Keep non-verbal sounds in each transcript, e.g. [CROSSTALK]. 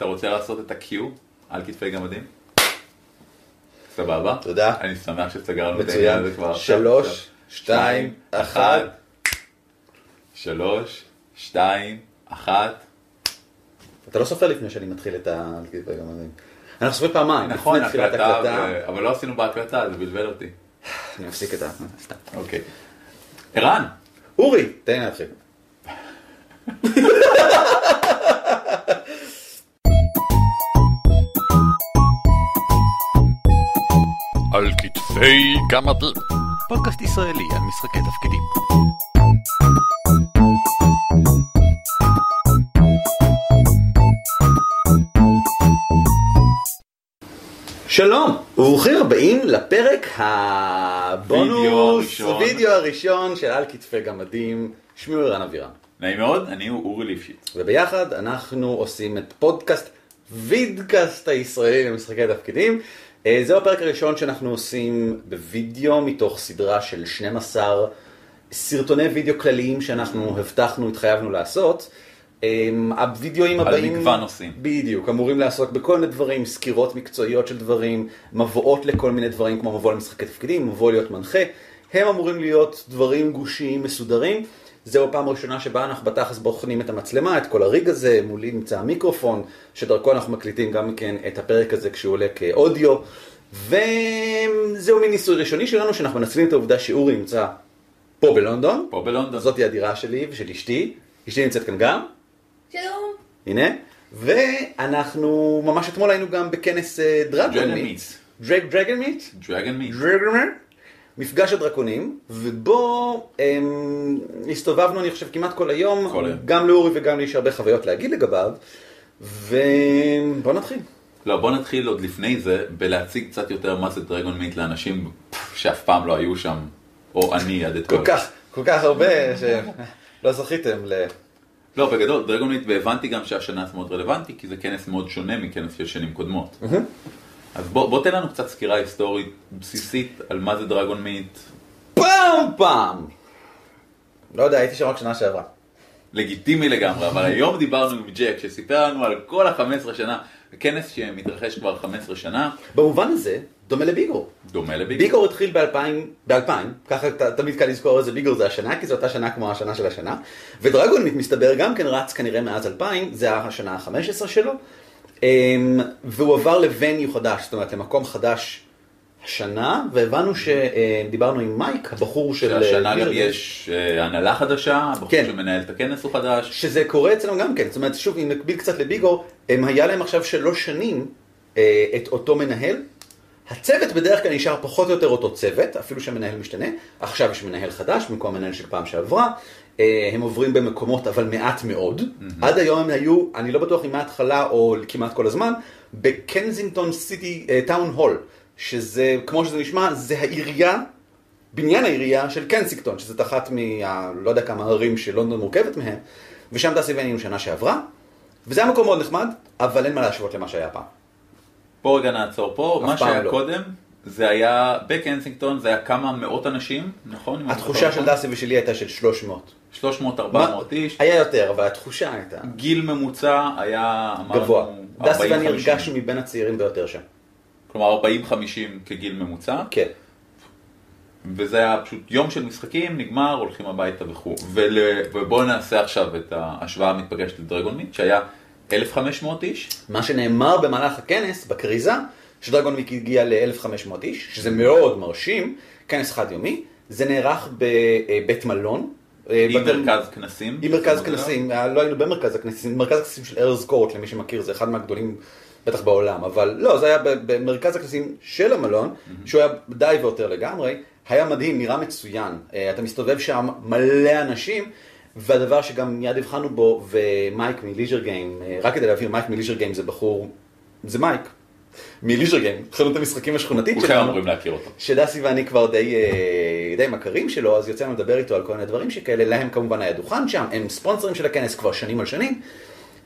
אתה רוצה לעשות את ה-Q על כתפי גמדים? סבבה. תודה. אני שמח שסגרנו את העניין. הזה כבר. שלוש, שתיים, אחת. שלוש, שתיים, אחת. אתה לא סופר לפני שאני מתחיל את ה... אנחנו סופרים פעמיים. נכון, הקלטה, אבל לא עשינו בהקלטה, זה בלבל אותי. אני מפסיק את ה... אוקיי. ערן, אורי, תן לי להתחיל. על כתפי גמדים. פודקאסט ישראלי על משחקי תפקידים. שלום, וברוכים הבאים לפרק הבונוס, הראשון. וידאו הראשון של על כתפי גמדים, שמי הוא ערן אבירם. נעים מאוד, אני הוא אורי ליפשיץ. וביחד אנחנו עושים את פודקאסט וידקאסט הישראלי למשחקי תפקידים. אה, זהו הפרק הראשון שאנחנו עושים בווידאו מתוך סדרה של 12 סרטוני וידאו כלליים שאנחנו הבטחנו, התחייבנו לעשות. אה, הווידאוים על הבאים, מגוון נושאים. בדיוק, אמורים לעסוק בכל מיני דברים, סקירות מקצועיות של דברים, מבואות לכל מיני דברים כמו מבוא למשחקי תפקידים, מבוא להיות מנחה. הם אמורים להיות דברים גושיים מסודרים. זהו הפעם הראשונה שבה אנחנו בתכלס בוחנים את המצלמה, את כל הריג הזה, מולי נמצא המיקרופון, שדרכו אנחנו מקליטים גם כן את הפרק הזה כשהוא עולה כאודיו. וזהו מין ניסוי ראשוני שלנו, שאנחנו מנצלים את העובדה שאורי נמצא פה בלונדון. פה בלונדון. זאתי הדירה שלי ושל אשתי. אשתי נמצאת כאן גם. שלום. הנה, ואנחנו ממש אתמול היינו גם בכנס דרגון Dragon מיט. Meat. דרג דרגון מיט? דרגון מיט. דרגון מיט? מפגש הדרקונים, ובו הם, הסתובבנו אני חושב כמעט כל היום, כל היום. גם לאורי וגם לי יש הרבה חוויות להגיד לגביו, ובוא נתחיל. לא, בוא נתחיל עוד לפני זה בלהציג קצת יותר מה זה דרגון מיט לאנשים שאף פעם לא היו שם, או אני עד אתמול. כל כך, כל כך הרבה שלא זכיתם ל... לא, בגדול, דרגון מיט, והבנתי גם שהשנה זה מאוד רלוונטי, כי זה כנס מאוד שונה מכנס של שנים קודמות. אז בוא, בוא תן לנו קצת סקירה היסטורית בסיסית על מה זה דרגון מיט, פעם פעם! לא יודע, הייתי שם רק שנה שעברה. לגיטימי לגמרי, אבל היום דיברנו עם ג'ק שסיפר לנו על כל ה-15 שנה, כנס שמתרחש כבר 15 שנה, במובן הזה, דומה לביגור. דומה לביג. ביגור התחיל ב-2000, ב-2000, ככה ת- תמיד קל לזכור איזה ביגור זה השנה, כי זו אותה שנה כמו השנה של השנה. ודרגון מיט מסתבר גם כן רץ כנראה מאז 2000, זה השנה ה-15 שלו. אמ, והוא עבר לווניו חדש, זאת אומרת למקום חדש השנה, והבנו שדיברנו עם מייק, הבחור של... שהשנה אה, גם ביגור. יש אה, הנהלה חדשה, הבחור כן. שמנהל את הכנס הוא חדש. שזה קורה אצלנו גם כן, זאת אומרת, שוב, אם נקביל קצת לביגו, הם היה להם עכשיו שלוש שנים אה, את אותו מנהל. הצוות בדרך כלל נשאר פחות או יותר אותו צוות, אפילו שהמנהל משתנה. עכשיו יש מנהל חדש במקום המנהל של פעם שעברה. אה, הם עוברים במקומות, אבל מעט מאוד. עד היום הם היו, אני לא בטוח אם מההתחלה או כמעט כל הזמן, בקנזינגטון סיטי טאון הול, שזה, כמו שזה נשמע, זה העירייה בניין העירייה של קנסינגטון, שזאת אחת מה... לא יודע כמה ערים שלונדון מורכבת מהם, ושם טסי ואני שנה שעברה, וזה היה מקום מאוד נחמד, אבל אין מה להשוות למה שהיה פעם. פה רגע נעצור פה, מה שהיה לא. קודם, זה היה בקנסינגטון, זה היה כמה מאות אנשים, נכון? התחושה של נכון? דסי ושלי הייתה של 300. 300-400 איש, היה יותר, אבל התחושה הייתה גיל ממוצע היה, אמרנו, גבוה. דסי ואני 40-50. הרגשנו מבין הצעירים ביותר שם. כלומר 40-50 כגיל ממוצע, כן. וזה היה פשוט יום של משחקים, נגמר, הולכים הביתה וכו'. ול... ובואו נעשה עכשיו את ההשוואה המתפגשת לדרגון מיט, שהיה 1,500 איש, מה שנאמר במהלך הכנס, בכריזה, שדרגון מיק הגיע ל-1500 איש, שזה מאוד מרשים, כנס חד יומי, זה נערך בבית מלון. אה, עם בתי- מרכז כנסים. עם מרכז כנסים, אה, לא היינו במרכז הכנסים, מרכז הכנסים של ארז קורט, למי שמכיר, זה אחד מהגדולים בטח בעולם, אבל לא, זה היה במרכז הכנסים של המלון, שהוא היה די ויותר לגמרי, היה מדהים, נראה מצוין, אה, אתה מסתובב שם מלא אנשים, והדבר שגם מיד הבחנו בו, ומייק מליז'ר גיים, אה, רק כדי להבהיר, מייק מליז'ר גיים זה בחור, זה מייק, מליז'ר גיים, חנות המשחקים השכונתית כולכם שלנו. אמורים להכיר אותו. שדסי ואני כבר די, אה, די מכרים שלו, אז יוצא לנו לדבר איתו על כל מיני דברים שכאלה, להם כמובן היה דוכן שם, הם ספונסרים של הכנס כבר שנים על שנים,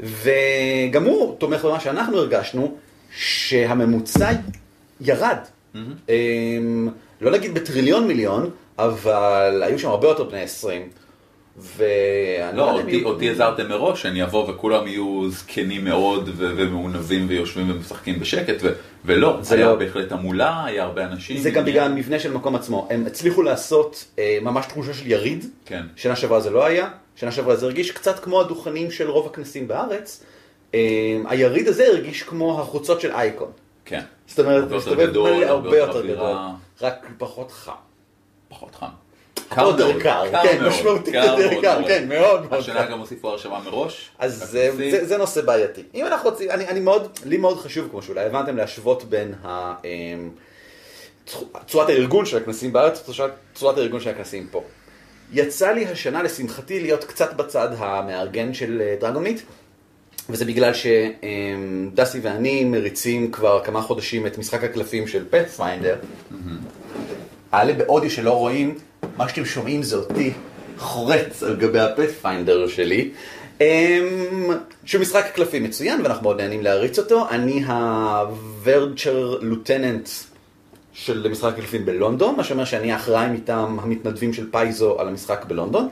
וגם הוא תומך במה שאנחנו הרגשנו, שהממוצע ירד. אמ, לא נגיד בטריליון מיליון, אבל היו שם הרבה יותר בני 20. ואני לא, אם אותי, אותי הזהרתם מראש שאני אבוא וכולם יהיו זקנים מאוד ו- ומעונבים ויושבים ומשחקים בשקט, ו- ולא, זה היה לא. בהחלט המולה, היה הרבה אנשים. זה גם. בגלל המבנה של המקום עצמו. הם הצליחו לעשות אה, ממש תחושה של יריד. כן. שנה שעברה זה לא היה. שנה שעברה זה הרגיש קצת כמו הדוכנים של רוב הכנסים בארץ. אה, היריד הזה הרגיש כמו החוצות של אייקון. כן. זאת אומרת, הרבה יותר מסתובב גדול, הרבה יותר. גדול. רק פחות חם. פחות חם. קר, קר כן, משמעותית יותר מאוד. כן, מאוד מאוד קר. גם הוסיפו הרשמה מראש. אז זה, הכנסים. זה, נושא בעייתי. אם אנחנו רוצים, אני, אני מאוד, לי מאוד חשוב, כמו שאולי הבנתם, להשוות בין ה, אמ, צורת הארגון של הכנסים בארץ וצורת- צורת הארגון של הכנסים פה. יצא לי השנה, לשמחתי, להיות קצת בצד המארגן של אה, דרגוניט, וזה בגלל שדסי ואני מריצים כבר כמה חודשים את משחק הקלפים של פאת'פיינדר. אלה באודיו שלא רואים, מה שאתם שומעים זה אותי חורץ על גבי הפאת'פיינדר שלי. אמ, שהוא משחק קלפים מצוין ואנחנו מאוד נהנים להריץ אותו. אני הוורצ'ר לוטננט של משחק הקלפים בלונדון, מה שאומר שאני האחראי מטעם המתנדבים של פייזו על המשחק בלונדון.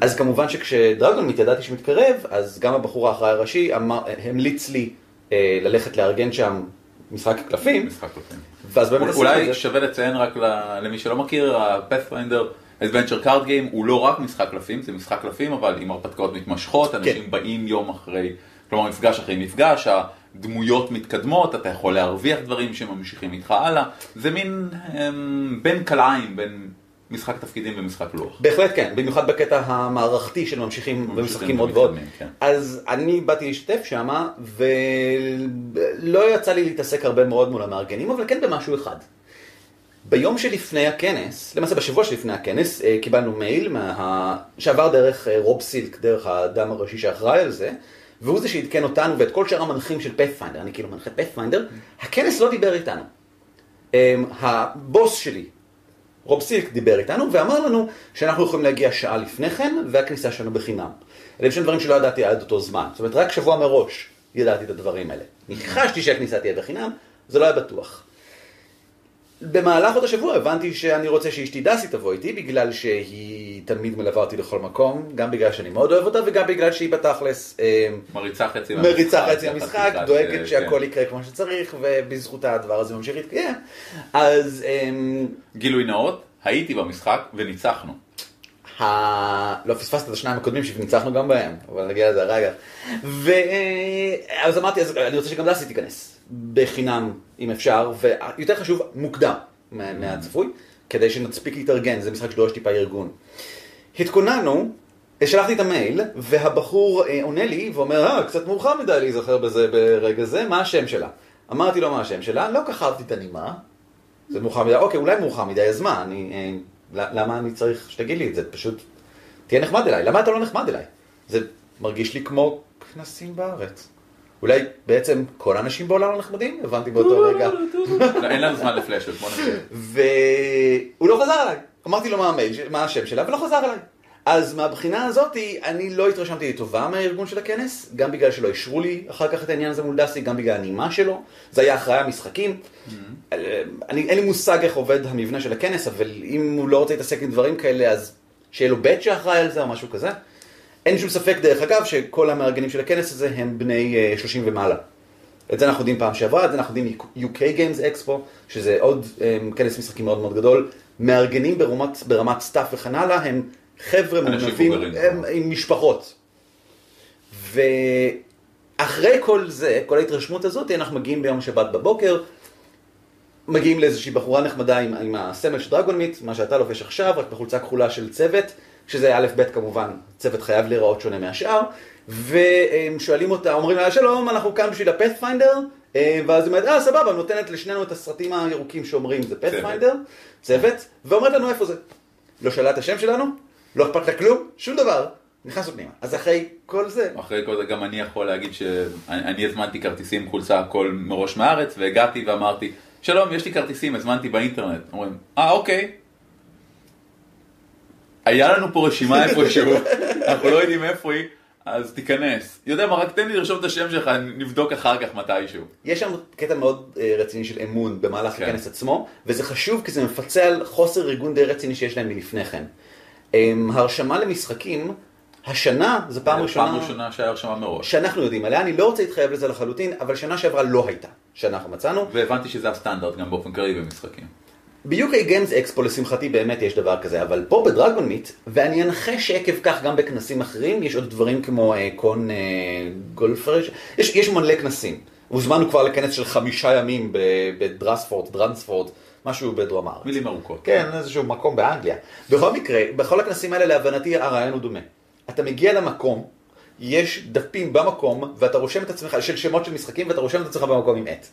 אז כמובן שכשדרגון ידעתי שמתקרב, אז גם הבחור האחראי הראשי אמר, המליץ לי אה, ללכת לארגן שם משחק קלפים, משחק קלפים. ואז באמת אולי. שווה לציין רק למי שלא מכיר, ה-Pathfinder Adventure Card Game הוא לא רק משחק קלפים, זה משחק קלפים אבל עם הרפתקאות מתמשכות, אנשים באים יום אחרי, כלומר מפגש אחרי מפגש, הדמויות מתקדמות, אתה יכול להרוויח דברים שממשיכים איתך הלאה, זה מין אמ, בין כלאיים, בין משחק תפקידים ומשחק לוח. בהחלט כן, במיוחד בקטע המערכתי של ממשיכים ומשחקים עוד ועוד. כן. אז אני באתי להשתתף שם, ולא יצא לי להתעסק הרבה מאוד מול המארגנים, אבל כן במשהו אחד. ביום שלפני הכנס, למעשה בשבוע שלפני הכנס, אה, קיבלנו מייל מה... שעבר דרך אה, רוב סילק, דרך האדם הראשי שאחראי על זה, והוא זה שעדכן אותנו ואת כל שאר המנחים של פאת'פיינדר, אני כאילו מנחה פאת'פיינדר, הכנס לא דיבר איתנו. אה, הבוס שלי, רוב סילק דיבר איתנו ואמר לנו שאנחנו יכולים להגיע שעה לפני כן והכניסה שלנו בחינם. אלה שני דברים שלא ידעתי עד אותו זמן. זאת אומרת, רק שבוע מראש ידעתי את הדברים האלה. ניחשתי שהכניסה תהיה בחינם, זה לא היה בטוח. במהלך עוד השבוע הבנתי שאני רוצה שאשתי דסי תבוא איתי, בגלל שהיא תמיד מלווה אותי לכל מקום, גם בגלל שאני מאוד אוהב אותה וגם בגלל שהיא בתכלס אה, מריצה חצי מריצה חצי המשחק, דואגת אה, שהכל כן. יקרה כמו שצריך, ובזכותה הדבר הזה ממשיך להתקיים. אז אמ, גילוי נאות, הייתי במשחק וניצחנו. ה... לא פספסת את השניים הקודמים שניצחנו גם בהם, אבל נגיע לזה רגע. ו... אז אמרתי, אז אני רוצה שגם דסי תיכנס, בחינם אם אפשר, ויותר חשוב, מוקדם מה- מהצפוי, כדי שנספיק להתארגן, זה משחק שדורש טיפה ארגון. התכוננו, שלחתי את המייל, והבחור אה, עונה לי ואומר, אה, קצת מאוחר מדי להיזכר בזה ברגע זה, מה השם שלה? אמרתי לו מה השם שלה, לא כך אהבתי את הנימה, זה מאוחר מדי, אוקיי, אולי מאוחר מדי, אז מה, אני, אה, למה אני צריך שתגיד לי את זה? פשוט תהיה נחמד אליי, למה אתה לא נחמד אליי? זה מרגיש לי כמו כנסים בארץ. אולי בעצם כל האנשים בעולם לא נחמדים? הבנתי באותו רגע. לא, [LAUGHS] אין לנו זמן לפלאשות, בוא נתחיל. והוא לא חזר אליי. אמרתי לו מה המייל, מה השם שלה, ולא חזר אליי. אז מהבחינה הזאתי, אני לא התרשמתי לטובה מהארגון של הכנס, גם בגלל שלא אישרו לי אחר כך את העניין הזה מול דסי, גם בגלל הנימה שלו. זה היה אחראי המשחקים. אני, אין לי מושג איך עובד המבנה של הכנס, אבל אם הוא לא רוצה להתעסק עם דברים כאלה, אז שיהיה לו בית שאחראי על זה או משהו כזה. אין שום ספק, דרך אגב, שכל המארגנים של הכנס הזה הם בני אה, 30 ומעלה. את זה אנחנו יודעים פעם שעברה, את זה אנחנו יודעים מ-UK Games Expo, שזה עוד אה, כנס משחקים מאוד מאוד גדול. מארגנים ברמת, ברמת סטאפ וכן הלאה, הם חבר'ה מבוגרים. הם עם משפחות. ואחרי כל זה, כל ההתרשמות הזאת, אנחנו מגיעים ביום שבת בבוקר, מגיעים לאיזושהי בחורה נחמדה עם, עם הסמל של Dragonmeet, מה שאתה לובש עכשיו, רק בחולצה כחולה של צוות, שזה א' ב' כמובן, צוות חייב להיראות שונה מהשאר, והם שואלים אותה, אומרים לה, שלום, אנחנו כאן בשביל הפאת'פיינדר, ואז היא אומרת, אה, סבבה, נותנת לשנינו את הסרטים הירוקים שאומרים, זה פאת'פיינדר, צוות, ואומרת לנו איפה זה. לא שאלה את השם שלנו, לא אכפת לה כלום, שום דבר, נכנסנו פנימה. אז אחרי כל זה, אחרי כל זה גם אני יכול להגיד שאני אני הזמנתי כרטיסים חולצה הכל מראש מהארץ והגעתי ואמרתי שלום יש לי כרטיסים הזמנתי באינטרנט אומרים אה אוקיי היה לנו פה רשימה איפשהו אנחנו לא יודעים איפה היא אז תיכנס יודע מה רק תן לי לרשום את השם שלך נבדוק אחר כך מתישהו יש שם קטע מאוד אה, רציני של אמון במהלך כן. הכנס עצמו, וזה חשוב כי זה מפצה על חוסר ארגון די רציני שיש להם מלפני כן. אמ, הרשמה למשחקים השנה, זו פעם ראשונה, פעם ראשונה שהיה הרשמה מראש. שאנחנו יודעים עליה, אני לא רוצה להתחייב לזה לחלוטין, אבל שנה שעברה לא הייתה, שאנחנו מצאנו. והבנתי שזה הסטנדרט גם באופן כללי במשחקים. ב-UK Games Expo לשמחתי באמת יש דבר כזה, אבל פה בדרגון מיט, ואני אנחש שעקב כך גם בכנסים אחרים, יש עוד דברים כמו אה, קון אה, גולפרש, יש, יש מלא כנסים. הוזמנו כבר לכנס של חמישה ימים בדרספורד, דרנספורד, משהו בדרום הארץ. מילים ארוכות. כן, איזשהו מקום באנגליה. בכל מקרה, בכל הכנסים האלה להבנתי הרעיון הוא דומה. אתה מגיע למקום, יש דפים במקום, ואתה רושם את עצמך, של שמות של משחקים, ואתה רושם את עצמך במקום עם עט.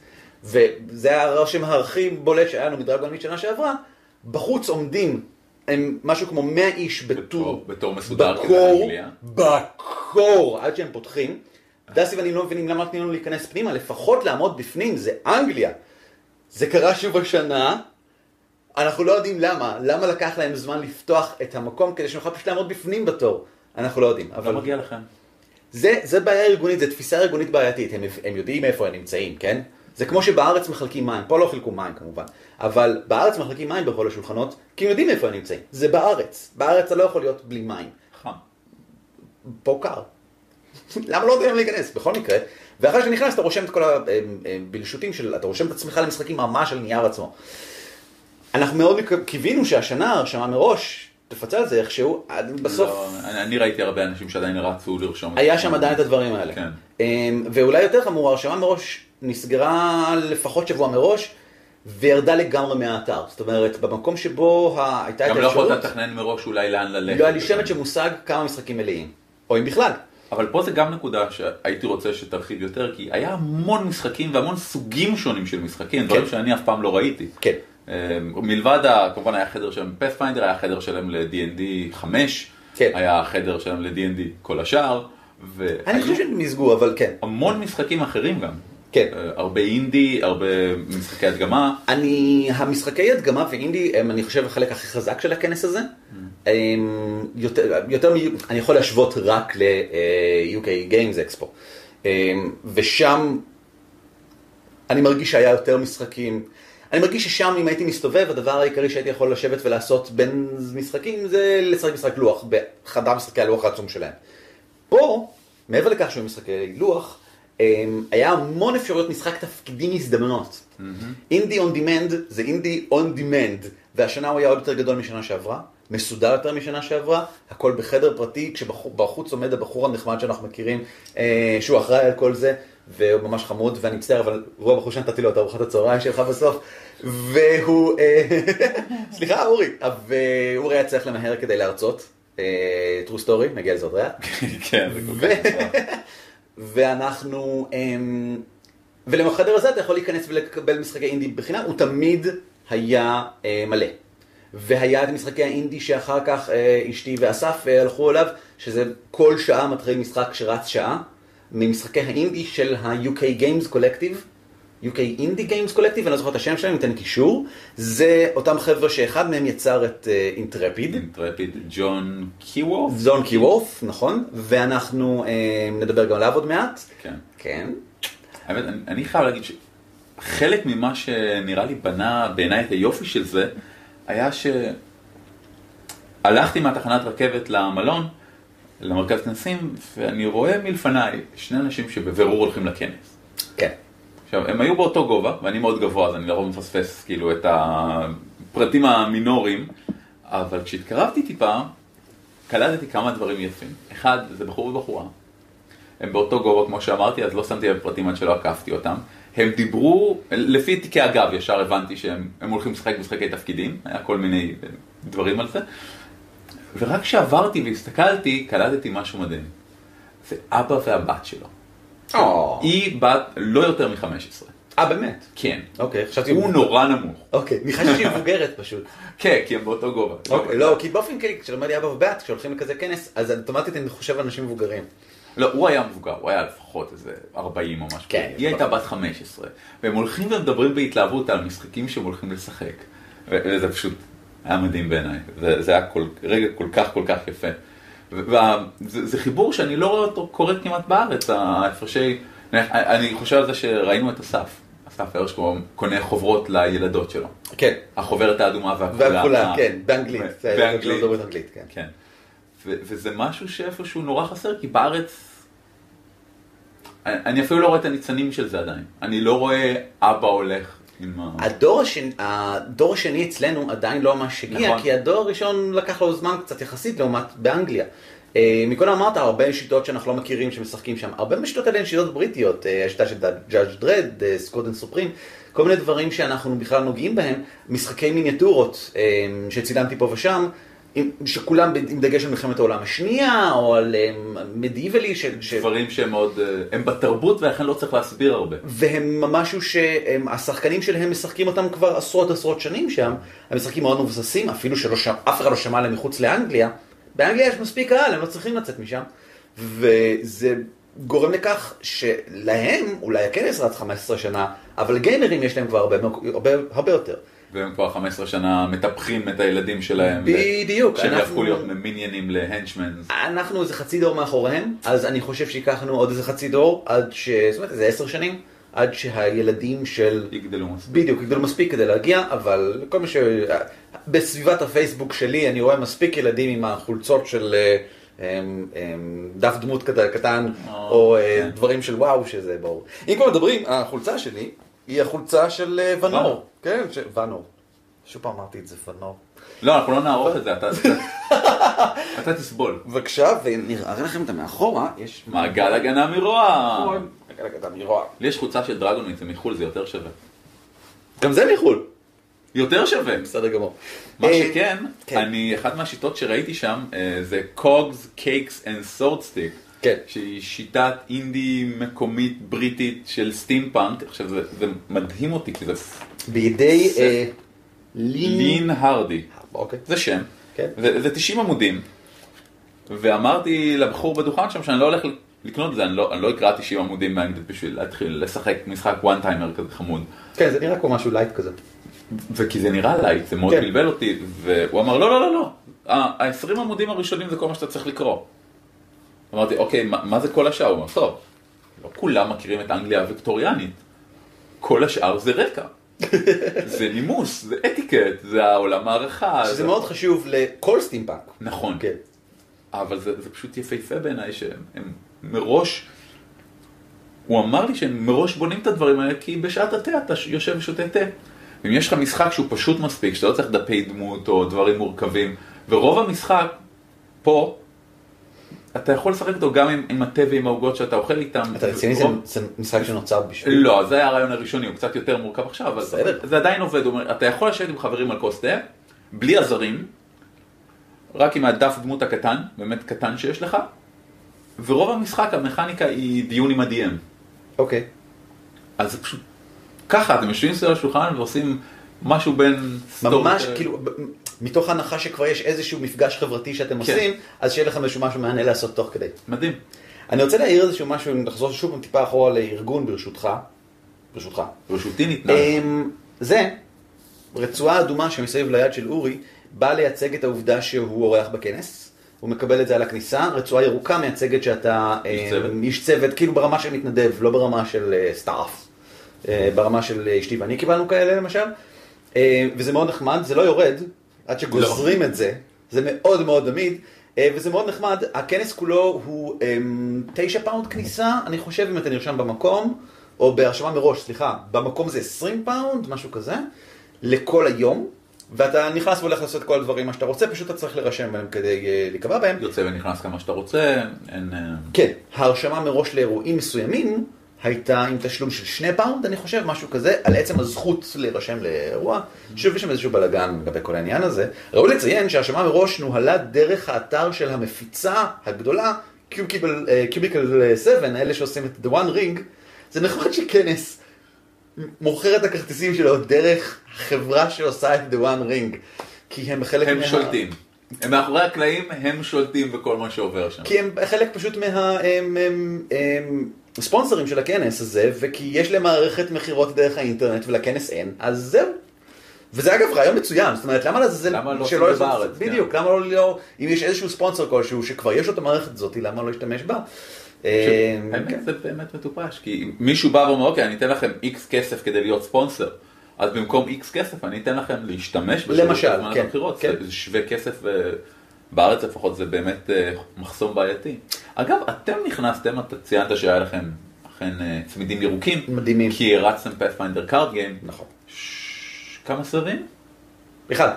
וזה הרושם הכי בולט שהיה לנו מדרגון מיט שנה שעברה, בחוץ עומדים הם משהו כמו 100 איש בטור, בתור- בתור מסודר, בקור. בקור, עד שהם פותחים. דסי ואני לא מבינים למה נותנים לנו להיכנס פנימה, לפחות לעמוד בפנים, זה אנגליה. זה קרה שוב השנה, אנחנו לא יודעים למה, למה לקח להם זמן לפתוח את המקום כדי שנוכל פשוט לעמוד בפנים בתור. אנחנו לא יודעים, לא אבל מגיע לכם. זה, זה בעיה ארגונית, זה תפיסה ארגונית בעייתית, הם, הם יודעים איפה הם נמצאים, כן? זה כמו שבארץ מחלקים מים, פה לא חילקו מים כמובן, אבל בארץ מחלקים מים בכל השולחנות, כי הם יודעים איפה הם נמצאים, זה בארץ, בארץ אתה לא יכול להיות בלי מים, חם. פה קר. למה לא נותנים להם להיכנס? בכל מקרה, ואחרי שנכנס אתה רושם את כל הבלשוטים של, אתה רושם את עצמך למשחקים ממש על נייר עצמו. אנחנו מאוד קיווינו שהשנה הרשמה מראש תפצה על זה איכשהו, עד בסוף לא, אני, אני ראיתי הרבה אנשים שעדיין רצו לרשום. היה. שם עדיין את הדברים האלה. כן. אמ, ואולי יותר חמור, ההרשמה מראש נסגרה לפחות שבוע מראש, וירדה לגמרי מהאתר. זאת אומרת, במקום שבו ה- הייתה את גם לא יכולת האפשרות, לתכנן מראש אולי לאן ללכת. לא היה לי שמץ שמושג כמה משחקים מלאים. או אם בכלל. אבל פה זה גם נקודה שהייתי רוצה שתרחיב יותר, כי היה המון משחקים והמון סוגים שונים של משחקים, דברים שאני אף פעם לא ראיתי. כן. אה, מלבד, כמובן היה חדר שלהם פאת'פיינדר, היה חדר שלהם ל-D&D 5, כן. היה חדר שלהם ל-D&D כל השאר, אני חושב שהם מיזגו, אבל כן. והמון משחקים אחרים גם. כן. אה, הרבה אינדי, הרבה משחקי הדגמה. אני, המשחקי הדגמה ואינדי הם אני חושב החלק הכי חזק של הכנס הזה. הם יותר, יותר, מ- אני יכול להשוות רק ל-UK Games Expo. ושם אני מרגיש שהיה יותר משחקים. אני מרגיש ששם אם הייתי מסתובב, הדבר העיקרי שהייתי יכול לשבת ולעשות בין משחקים זה לשחק משחק לוח, בחדר משחקי הלוח העצום שלהם. פה, מעבר לכך שהוא משחקי לוח, היה המון אפשרויות משחק תפקידים הזדמנות. Indie on Demand זה Indie on Demand, והשנה הוא היה עוד יותר גדול משנה שעברה, מסודר יותר משנה שעברה, הכל בחדר פרטי, כשבחוץ עומד הבחור הנחמד שאנחנו מכירים, אה, שהוא אחראי על כל זה, והוא ממש חמוד, ואני מצטער, אבל הוא הבחור שנתתי לו את ארוחת הצהריים שלך בסוף, והוא, אה, [LAUGHS] סליחה אורי, ואורי היה צריך למהר כדי להרצות, אה, true story, נגיע לזה עוד רגע. [LAUGHS] כן, זה כל כך. ואנחנו, אמ, ולחדר הזה אתה יכול להיכנס ולקבל משחקי אינדי בחינם, הוא תמיד היה אה, מלא. והיה את משחקי האינדי שאחר כך אה, אשתי ואסף אה, הלכו אליו, שזה כל שעה מתחיל משחק שרץ שעה, ממשחקי האינדי של ה-UK Games Collective. UK Indie Games Collective, אני לא זוכר את השם שלהם, ניתן קישור. זה אותם חבר'ה שאחד מהם יצר את אינטרפיד. אינטרפיד ג'ון קיוורף. זון קיוורף, נכון, ואנחנו אה, נדבר גם עליו עוד מעט. כן. כן. האמת, אני, אני חייב להגיד שחלק ממה שנראה לי בנה בעיניי את היופי של זה, היה שהלכתי מהתחנת רכבת למלון, למרכז כנסים, ואני רואה מלפניי שני אנשים שבבירור הולכים לכנס. כן. עכשיו, הם היו באותו גובה, ואני מאוד גבוה, אז אני לרוב מפספס כאילו את הפרטים המינוריים, אבל כשהתקרבתי טיפה, קלטתי כמה דברים יפים. אחד, זה בחור ובחורה. הם באותו גובה, כמו שאמרתי, אז לא שמתי לב פרטים עד שלא עקפתי אותם. הם דיברו, לפי תיקי הגב ישר הבנתי שהם הם הולכים לשחק משחקי תפקידים, היה כל מיני אה, דברים על זה. ורק כשעברתי והסתכלתי, קלטתי משהו מדהים. זה אבא והבת שלו. היא בת לא יותר מ-15. אה, באמת? כן. אוקיי, חשבתי... הוא נורא נמוך. אוקיי, אני חשבתי שהיא מבוגרת פשוט. [LAUGHS] כן, כי הם באותו גובה. אוקיי, לא, כי באופן כללי, כשאומר לי אבא ובת, כשהולכים לכזה כנס, אז אוטומטית אני חושב על אנשים מבוגרים. לא, הוא היה מבוגר, הוא היה לפחות איזה 40 או משהו. כן, היא הייתה בת 15. והם הולכים ומדברים בהתלהבות על משחקים שהם הולכים לשחק. וזה פשוט היה מדהים בעיניי. זה, זה היה כל, רגע כל כך כל כך יפה. וזה זה חיבור שאני לא רואה אותו קורה כמעט בארץ, ההפרשי... אני חושב על זה שראינו את אסף. אסף הרשקו קונה חוברות לילדות שלו. כן. החוברת האדומה והכחולה. והכחולה, כן, באנגלית. באנגלית. לא מדברת אנגלית, כן. כן. וזה משהו שאיפשהו נורא חסר, כי בארץ... אני אפילו לא רואה את הניצנים של זה עדיין. אני לא רואה אבא הולך. הדור השני, הדור השני אצלנו עדיין לא ממש הגיע, נכון. כי הדור הראשון לקח לו זמן קצת יחסית לעומת באנגליה. אה, מקודם אמרת הרבה שיטות שאנחנו לא מכירים שמשחקים שם, הרבה מהשיטות האלה הן שיטות בריטיות, אה, השיטה של ג'אדג' דרד, סקודן סופרים, כל מיני דברים שאנחנו בכלל נוגעים בהם, משחקי מיניאטורות אה, שצילמתי פה ושם, שכולם עם דגש על מלחמת העולם השנייה, או על מדייבלי, ש... ש- דברים שהם מאוד... אה, הם בתרבות ולכן לא צריך להסביר הרבה. והם משהו שהשחקנים שלהם משחקים אותם כבר עשרות עשרות שנים שם, הם משחקים מאוד מבוססים, אפילו שאף אחד לא שמע עליהם מחוץ לאנגליה. באנגליה יש מספיק קהל, הם לא צריכים לצאת משם. וזה גורם לכך שלהם, אולי הכנס רץ 15 שנה, אבל גיימרים יש להם כבר הרבה, הרבה, הרבה יותר. והם כבר 15 שנה מטפחים את הילדים שלהם. בדיוק, שהם אנחנו- יהפכו להיות מיניינים להנצ'מנס. אנחנו איזה חצי דור מאחוריהם, אז אני חושב שייקחנו עוד איזה חצי דור, עד ש... זאת אומרת, איזה עשר שנים, עד שהילדים של... יגדלו מספיק. בדיוק, יגדלו מספיק כדי להגיע, אבל כל מה ש... בסביבת הפייסבוק שלי אני רואה מספיק ילדים עם החולצות של אה, אמ, אמ, דף דמות קטן, אה, או אה, כן. דברים של וואו שזה ברור. אם כבר מדברים, החולצה שלי היא החולצה של אה, ונור. כן, של ונור. שוב פעם אמרתי את זה, ונור. לא, אנחנו לא נערוך את זה, אתה- אתה- אתה תסבול. בבקשה, ונראה לכם את המאחורה, יש... מעגל הגנה מרוע. נכון. רגע, אני רואה. לי יש חולצה של דרגוניט, זה מחו"ל, זה יותר שווה. גם זה מחו"ל. יותר שווה. בסדר גמור. מה אה, שכן, כן. אני, אחת מהשיטות שראיתי שם אה, זה Cakes and Sword Stick. כן. שהיא שיטת אינדי מקומית בריטית של סטימפאנק. עכשיו זה, זה מדהים אותי כי זה בידי זה- אה, לין... לין הרדי. אוקיי. זה שם. כן. זה, זה 90 עמודים. ואמרתי לבחור בדוכן שם שאני לא הולך לקנות את זה, אני לא, אני לא אקרא 90 עמודים באנגלית בשביל להתחיל לשחק משחק one timer כזה חמוד. כן, זה נראה כמו משהו light כזה. וכי זה נראה light, זה מאוד כן. בלבל אותי, והוא אמר לא לא לא לא, ה-20 עמודים הראשונים זה כל מה שאתה צריך לקרוא. אמרתי אוקיי, מה, מה זה כל השאר? הוא אמר טוב, לא כולם מכירים את האנגליה הוויקטוריאנית, כל השאר זה רקע. [LAUGHS] זה נימוס, זה אתיקט, זה העולם הערכה. שזה זה- מאוד חשוב לכל סטימפאנק. נכון, כן. אבל זה, זה פשוט יפהפה בעיניי שהם הם מראש, הוא אמר לי שהם מראש בונים את הדברים האלה כי בשעת התה אתה יושב ושותה תה. אם יש לך משחק שהוא פשוט מספיק, שאתה לא צריך דפי דמות או דברים מורכבים, ורוב המשחק פה, אתה יכול לשחק אותו גם עם, עם התה ועם העוגות שאתה אוכל איתם. אתה רציני, זה- זה משחק שנוצר בשביל... לא, זה היה הרעיון הראשוני, הוא קצת יותר מורכב עכשיו, אבל בסדר. זה עדיין עובד, אומר, אתה יכול לשבת עם חברים על כוס תה, בלי עזרים, רק עם הדף דמות הקטן, באמת קטן שיש לך, ורוב המשחק, המכניקה היא דיון עם ה-DM. אוקיי. אז זה פשוט, ככה, אתם יושבים סביב השולחן ועושים משהו בין... ממש כאילו, ב- מתוך הנחה שכבר יש איזשהו מפגש חברתי שאתם כן. עושים, אז שיהיה לכם איזשהו משהו מעניין לעשות תוך כדי. מדהים. אני רוצה להעיר איזשהו משהו, נחזור שוב טיפה אחורה לארגון ברשותך. ברשותך. רשותי ניתנה. אמ, זה, רצועה אדומה שמסביב ליד של אורי, באה לייצג את העובדה שהוא אורח בכנס. הוא מקבל את זה על הכניסה, רצועה ירוקה מייצגת שאתה איש אמ, צוות. איש צוות, כאילו ברמה של מתנדב, לא ברמה של אה, סטארף. אה, ברמה של אה, אשתי ואני קיבלנו כאלה למשל. וזה מאוד נחמד, זה לא יורד, עד שגוזרים את זה, זה מאוד מאוד עמיד. אה, וזה מאוד נחמד, הכנס כולו הוא אמ, תשע פאונד כניסה, אני חושב אם אתה נרשם במקום, או בהרשמה מראש, סליחה, במקום זה 20 פאונד, משהו כזה, לכל היום, ואתה נכנס והולך לעשות כל הדברים מה שאתה רוצה, פשוט אתה צריך להירשם בהם כדי אה, להיקבע בהם. יוצא ונכנס כמה שאתה רוצה, אין... אה, כן, ההרשמה מראש לאירועים מסוימים הייתה עם תשלום של שני פאונד, אני חושב, משהו כזה, על עצם הזכות להירשם לאירוע. שוב, יש שם איזשהו בלאגן לגבי כל העניין הזה. ראוי לציין שההרשמה מראש נוהלה דרך האתר של המפיצה הגדולה, Cubicle 7, אלה שעושים את The One Ring. זה נחמד שכנס מוכר את הכרטיסים שלו דרך החברה שעושה את The One Ring. כי הם חלק הם מה... שולטים. הם מאחורי הקלעים, הם שולטים בכל מה שעובר שם. כי הם חלק פשוט מהספונסרים של הכנס הזה, וכי יש להם מערכת מכירות דרך האינטרנט ולכנס אין, אז זהו. וזה אגב רעיון מצוין, זאת אומרת, למה לזה, למה לא שלא לעשות- בארץ, כן. בדיוק, למה לא, לא, אם יש איזשהו ספונסר כלשהו שכבר יש לו את המערכת הזאת, למה לא להשתמש בה? אה, כן. האמת זה באמת מטופש, כי מישהו בא ואומר, אוקיי, אני אתן לכם איקס כסף כדי להיות ספונסר, אז במקום איקס כסף אני אתן לכם להשתמש למשל, כן, הבחירות, כן. זה שווה כסף ו- בארץ לפחות זה באמת אה, מחסום בעייתי. אגב, אתם נכנסתם, אתה ציינת שהיה לכם אכן אה, צמידים ירוקים. מדהימים. כי הרצתם Pathfinder Card Game. נכון. כמה סבבים? אחד.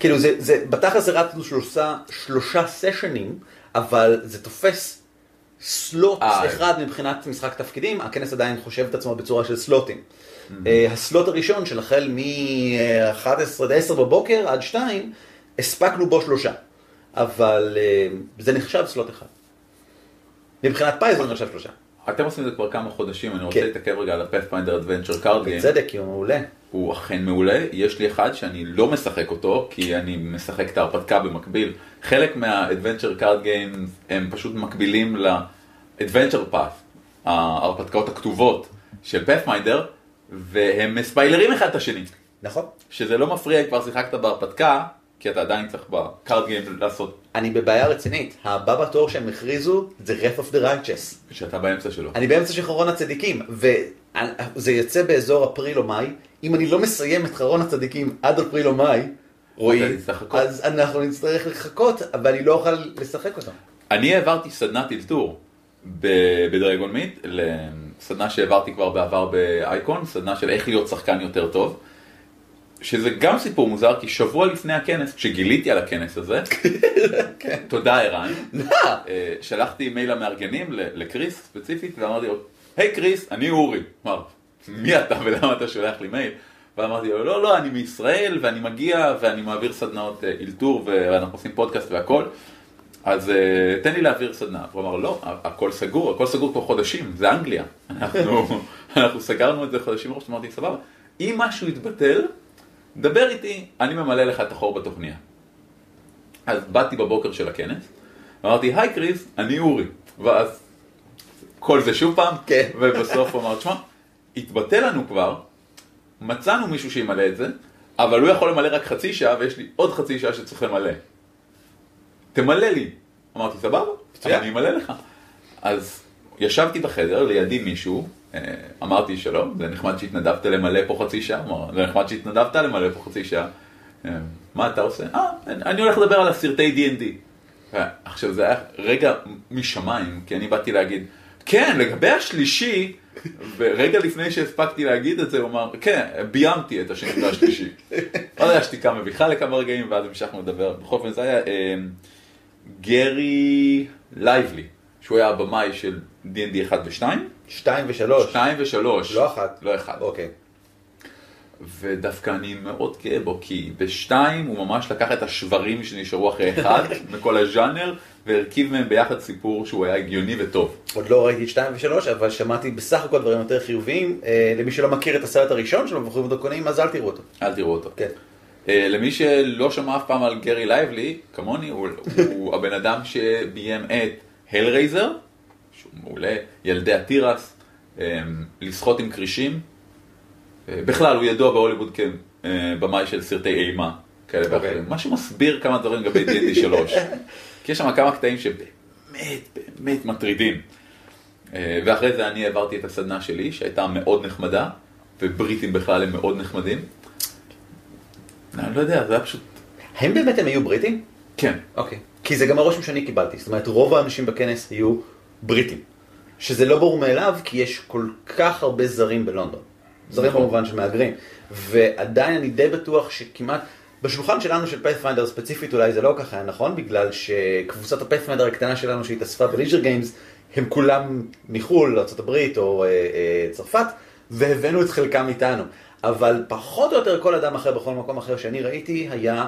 כאילו זה, זה, בתכלס הרצנו שלושה, שלושה סשנים, אבל זה תופס סלוט אה. אחד מבחינת משחק תפקידים, הכנס עדיין חושב את עצמו בצורה של סלוטים. אה, הסלוט הראשון של החל מ-11 עד 10 בבוקר עד 2, הספקנו בו שלושה. אבל אה, זה נחשב סלוט אחד. מבחינת Paizo זה נחשב שלושה. אתם עושים את זה כבר כמה חודשים, אני רוצה כן. להתעכב רגע על ה Pathfinder Adventure Card Game. בצדק, כי הוא מעולה. הוא אכן מעולה, יש לי אחד שאני לא משחק אותו, כי אני משחק את ההרפתקה במקביל. חלק מה-Adventure Card Games הם פשוט מקבילים ל-Adventure Path, ההרפתקאות הכתובות של Pathfinder, והם מספיילרים אחד את השני. נכון. שזה לא מפריע, כבר שיחקת בהרפתקה, כי אתה עדיין צריך בקארד גיים לעשות, אני בבעיה רצינית. הבא בתור שהם הכריזו זה Wrath of the Righteous. שאתה באמצע שלו. אני באמצע של חרון הצדיקים, וזה יוצא באזור אפריל או מאי. אם אני לא מסיים את חרון הצדיקים עד אפריל או מאי, רועי, תצטרך לחכות. אז אנחנו נצטרך לחכות, אבל אני לא אוכל לשחק אותם. אני העברתי סדנת אלתור בדרגון מיט, לסדנה שהעברתי כבר בעבר באייקון, סדנה של איך להיות שחקן יותר טוב, שזה גם סיפור מוזר, כי שבוע לפני הכנס, כשגיליתי על הכנס הזה, תודה ערן, אה, שלחתי מייל למארגנים, לקריס ספציפית, ואמרתי לו, היי קריס, אני אורי. אמר, מי אתה ולמה אתה שולח לי מייל? ואמרתי לו, לא, לא, אני מישראל, ואני מגיע, ואני מעביר סדנאות אה, אלתור, ואנחנו עושים פודקאסט והכל. אז uh, תן לי להעביר סדנה. הוא אמר, לא, הכל סגור, הכל סגור כבר חודשים, זה אנגליה. [LAUGHS] אנחנו, אנחנו סגרנו את זה חודשים מראש, אמרתי, סבבה. אם משהו יתבטל, דבר איתי, אני ממלא לך את החור בתוכניה. אז באתי בבוקר של הכנס, אמרתי, היי קריס, אני אורי. ואז כל זה שוב פעם, כן. [LAUGHS] ובסוף הוא אמר, תשמע, התבטל לנו כבר, מצאנו מישהו שימלא את זה, אבל הוא יכול למלא רק חצי שעה, ויש לי עוד חצי שעה שצריך למלא. תמלא לי. אמרתי, סבבה. אני אמלא לך. אז ישבתי בחדר, לידי מישהו, אה, אמרתי שלום, זה נחמד שהתנדבת למלא פה חצי שעה, אמר, זה נחמד שהתנדבת למלא פה חצי שעה. אה, מה אתה עושה? אה, אני הולך לדבר על הסרטי D&D. אה, עכשיו זה היה רגע משמיים, כי אני באתי להגיד, כן, לגבי השלישי, ורגע לפני שהספקתי להגיד את זה, הוא אמר, כן, ביימתי את השני והשלישי. [LAUGHS] אז היה שתיקה מביכה לכמה רגעים, ואז המשכנו לדבר. בכל אופן, זה היה אה, גרי לייבלי, שהוא היה הבמאי של D&D 1 ו-2, שתיים ושלוש. 2 ו-3. לא אחת. לא אחד. אוקיי. ודווקא אני מאוד גאה בו, כי בשתיים הוא ממש לקח את השברים שנשארו אחרי אחד, [LAUGHS] מכל הז'אנר, והרכיב מהם ביחד סיפור שהוא היה הגיוני וטוב. עוד לא ראיתי את שתיים ושלוש, אבל שמעתי בסך הכל דברים יותר חיוביים. אה, למי שלא מכיר את הסרט הראשון של מבוכים ודרקונים, אז אל תראו אותו. אל תראו אותו. כן. אה, למי שלא שמע אף פעם על גרי לייבלי, כמוני, הוא, הוא [LAUGHS] הבן אדם שביים את Hellraiser, שהוא מעולה, ילדי התירס, אה, לשחות עם כרישים. אה, בכלל, הוא ידוע בהוליווד כבמאי של סרטי אימה כאלה אוקיי. ואחרים. מה שמסביר כמה דברים לגבי D&D 3. כי יש שם כמה קטעים שבאמת, באמת מטרידים. ואחרי זה אני העברתי את הסדנה שלי, שהייתה מאוד נחמדה, ובריטים בכלל הם מאוד נחמדים. אני לא יודע, זה היה פשוט... הם באמת הם היו בריטים? כן. אוקיי. כי זה גם הרושם שאני קיבלתי. זאת אומרת, רוב האנשים בכנס היו בריטים. שזה לא ברור מאליו, כי יש כל כך הרבה זרים בלונדון. זרים נכון. במובן של מהגרים. ועדיין אני די בטוח שכמעט... בשולחן שלנו של פאת'פיינדר ספציפית אולי זה לא ככה היה נכון, בגלל שקבוצת הפאת'פיינדר הקטנה שלנו שהתאספה בליג'ר גיימס, הם כולם מחו"ל, ארה"ב או אה, אה, צרפת, והבאנו את חלקם איתנו. אבל פחות או יותר כל אדם אחר בכל מקום אחר שאני ראיתי היה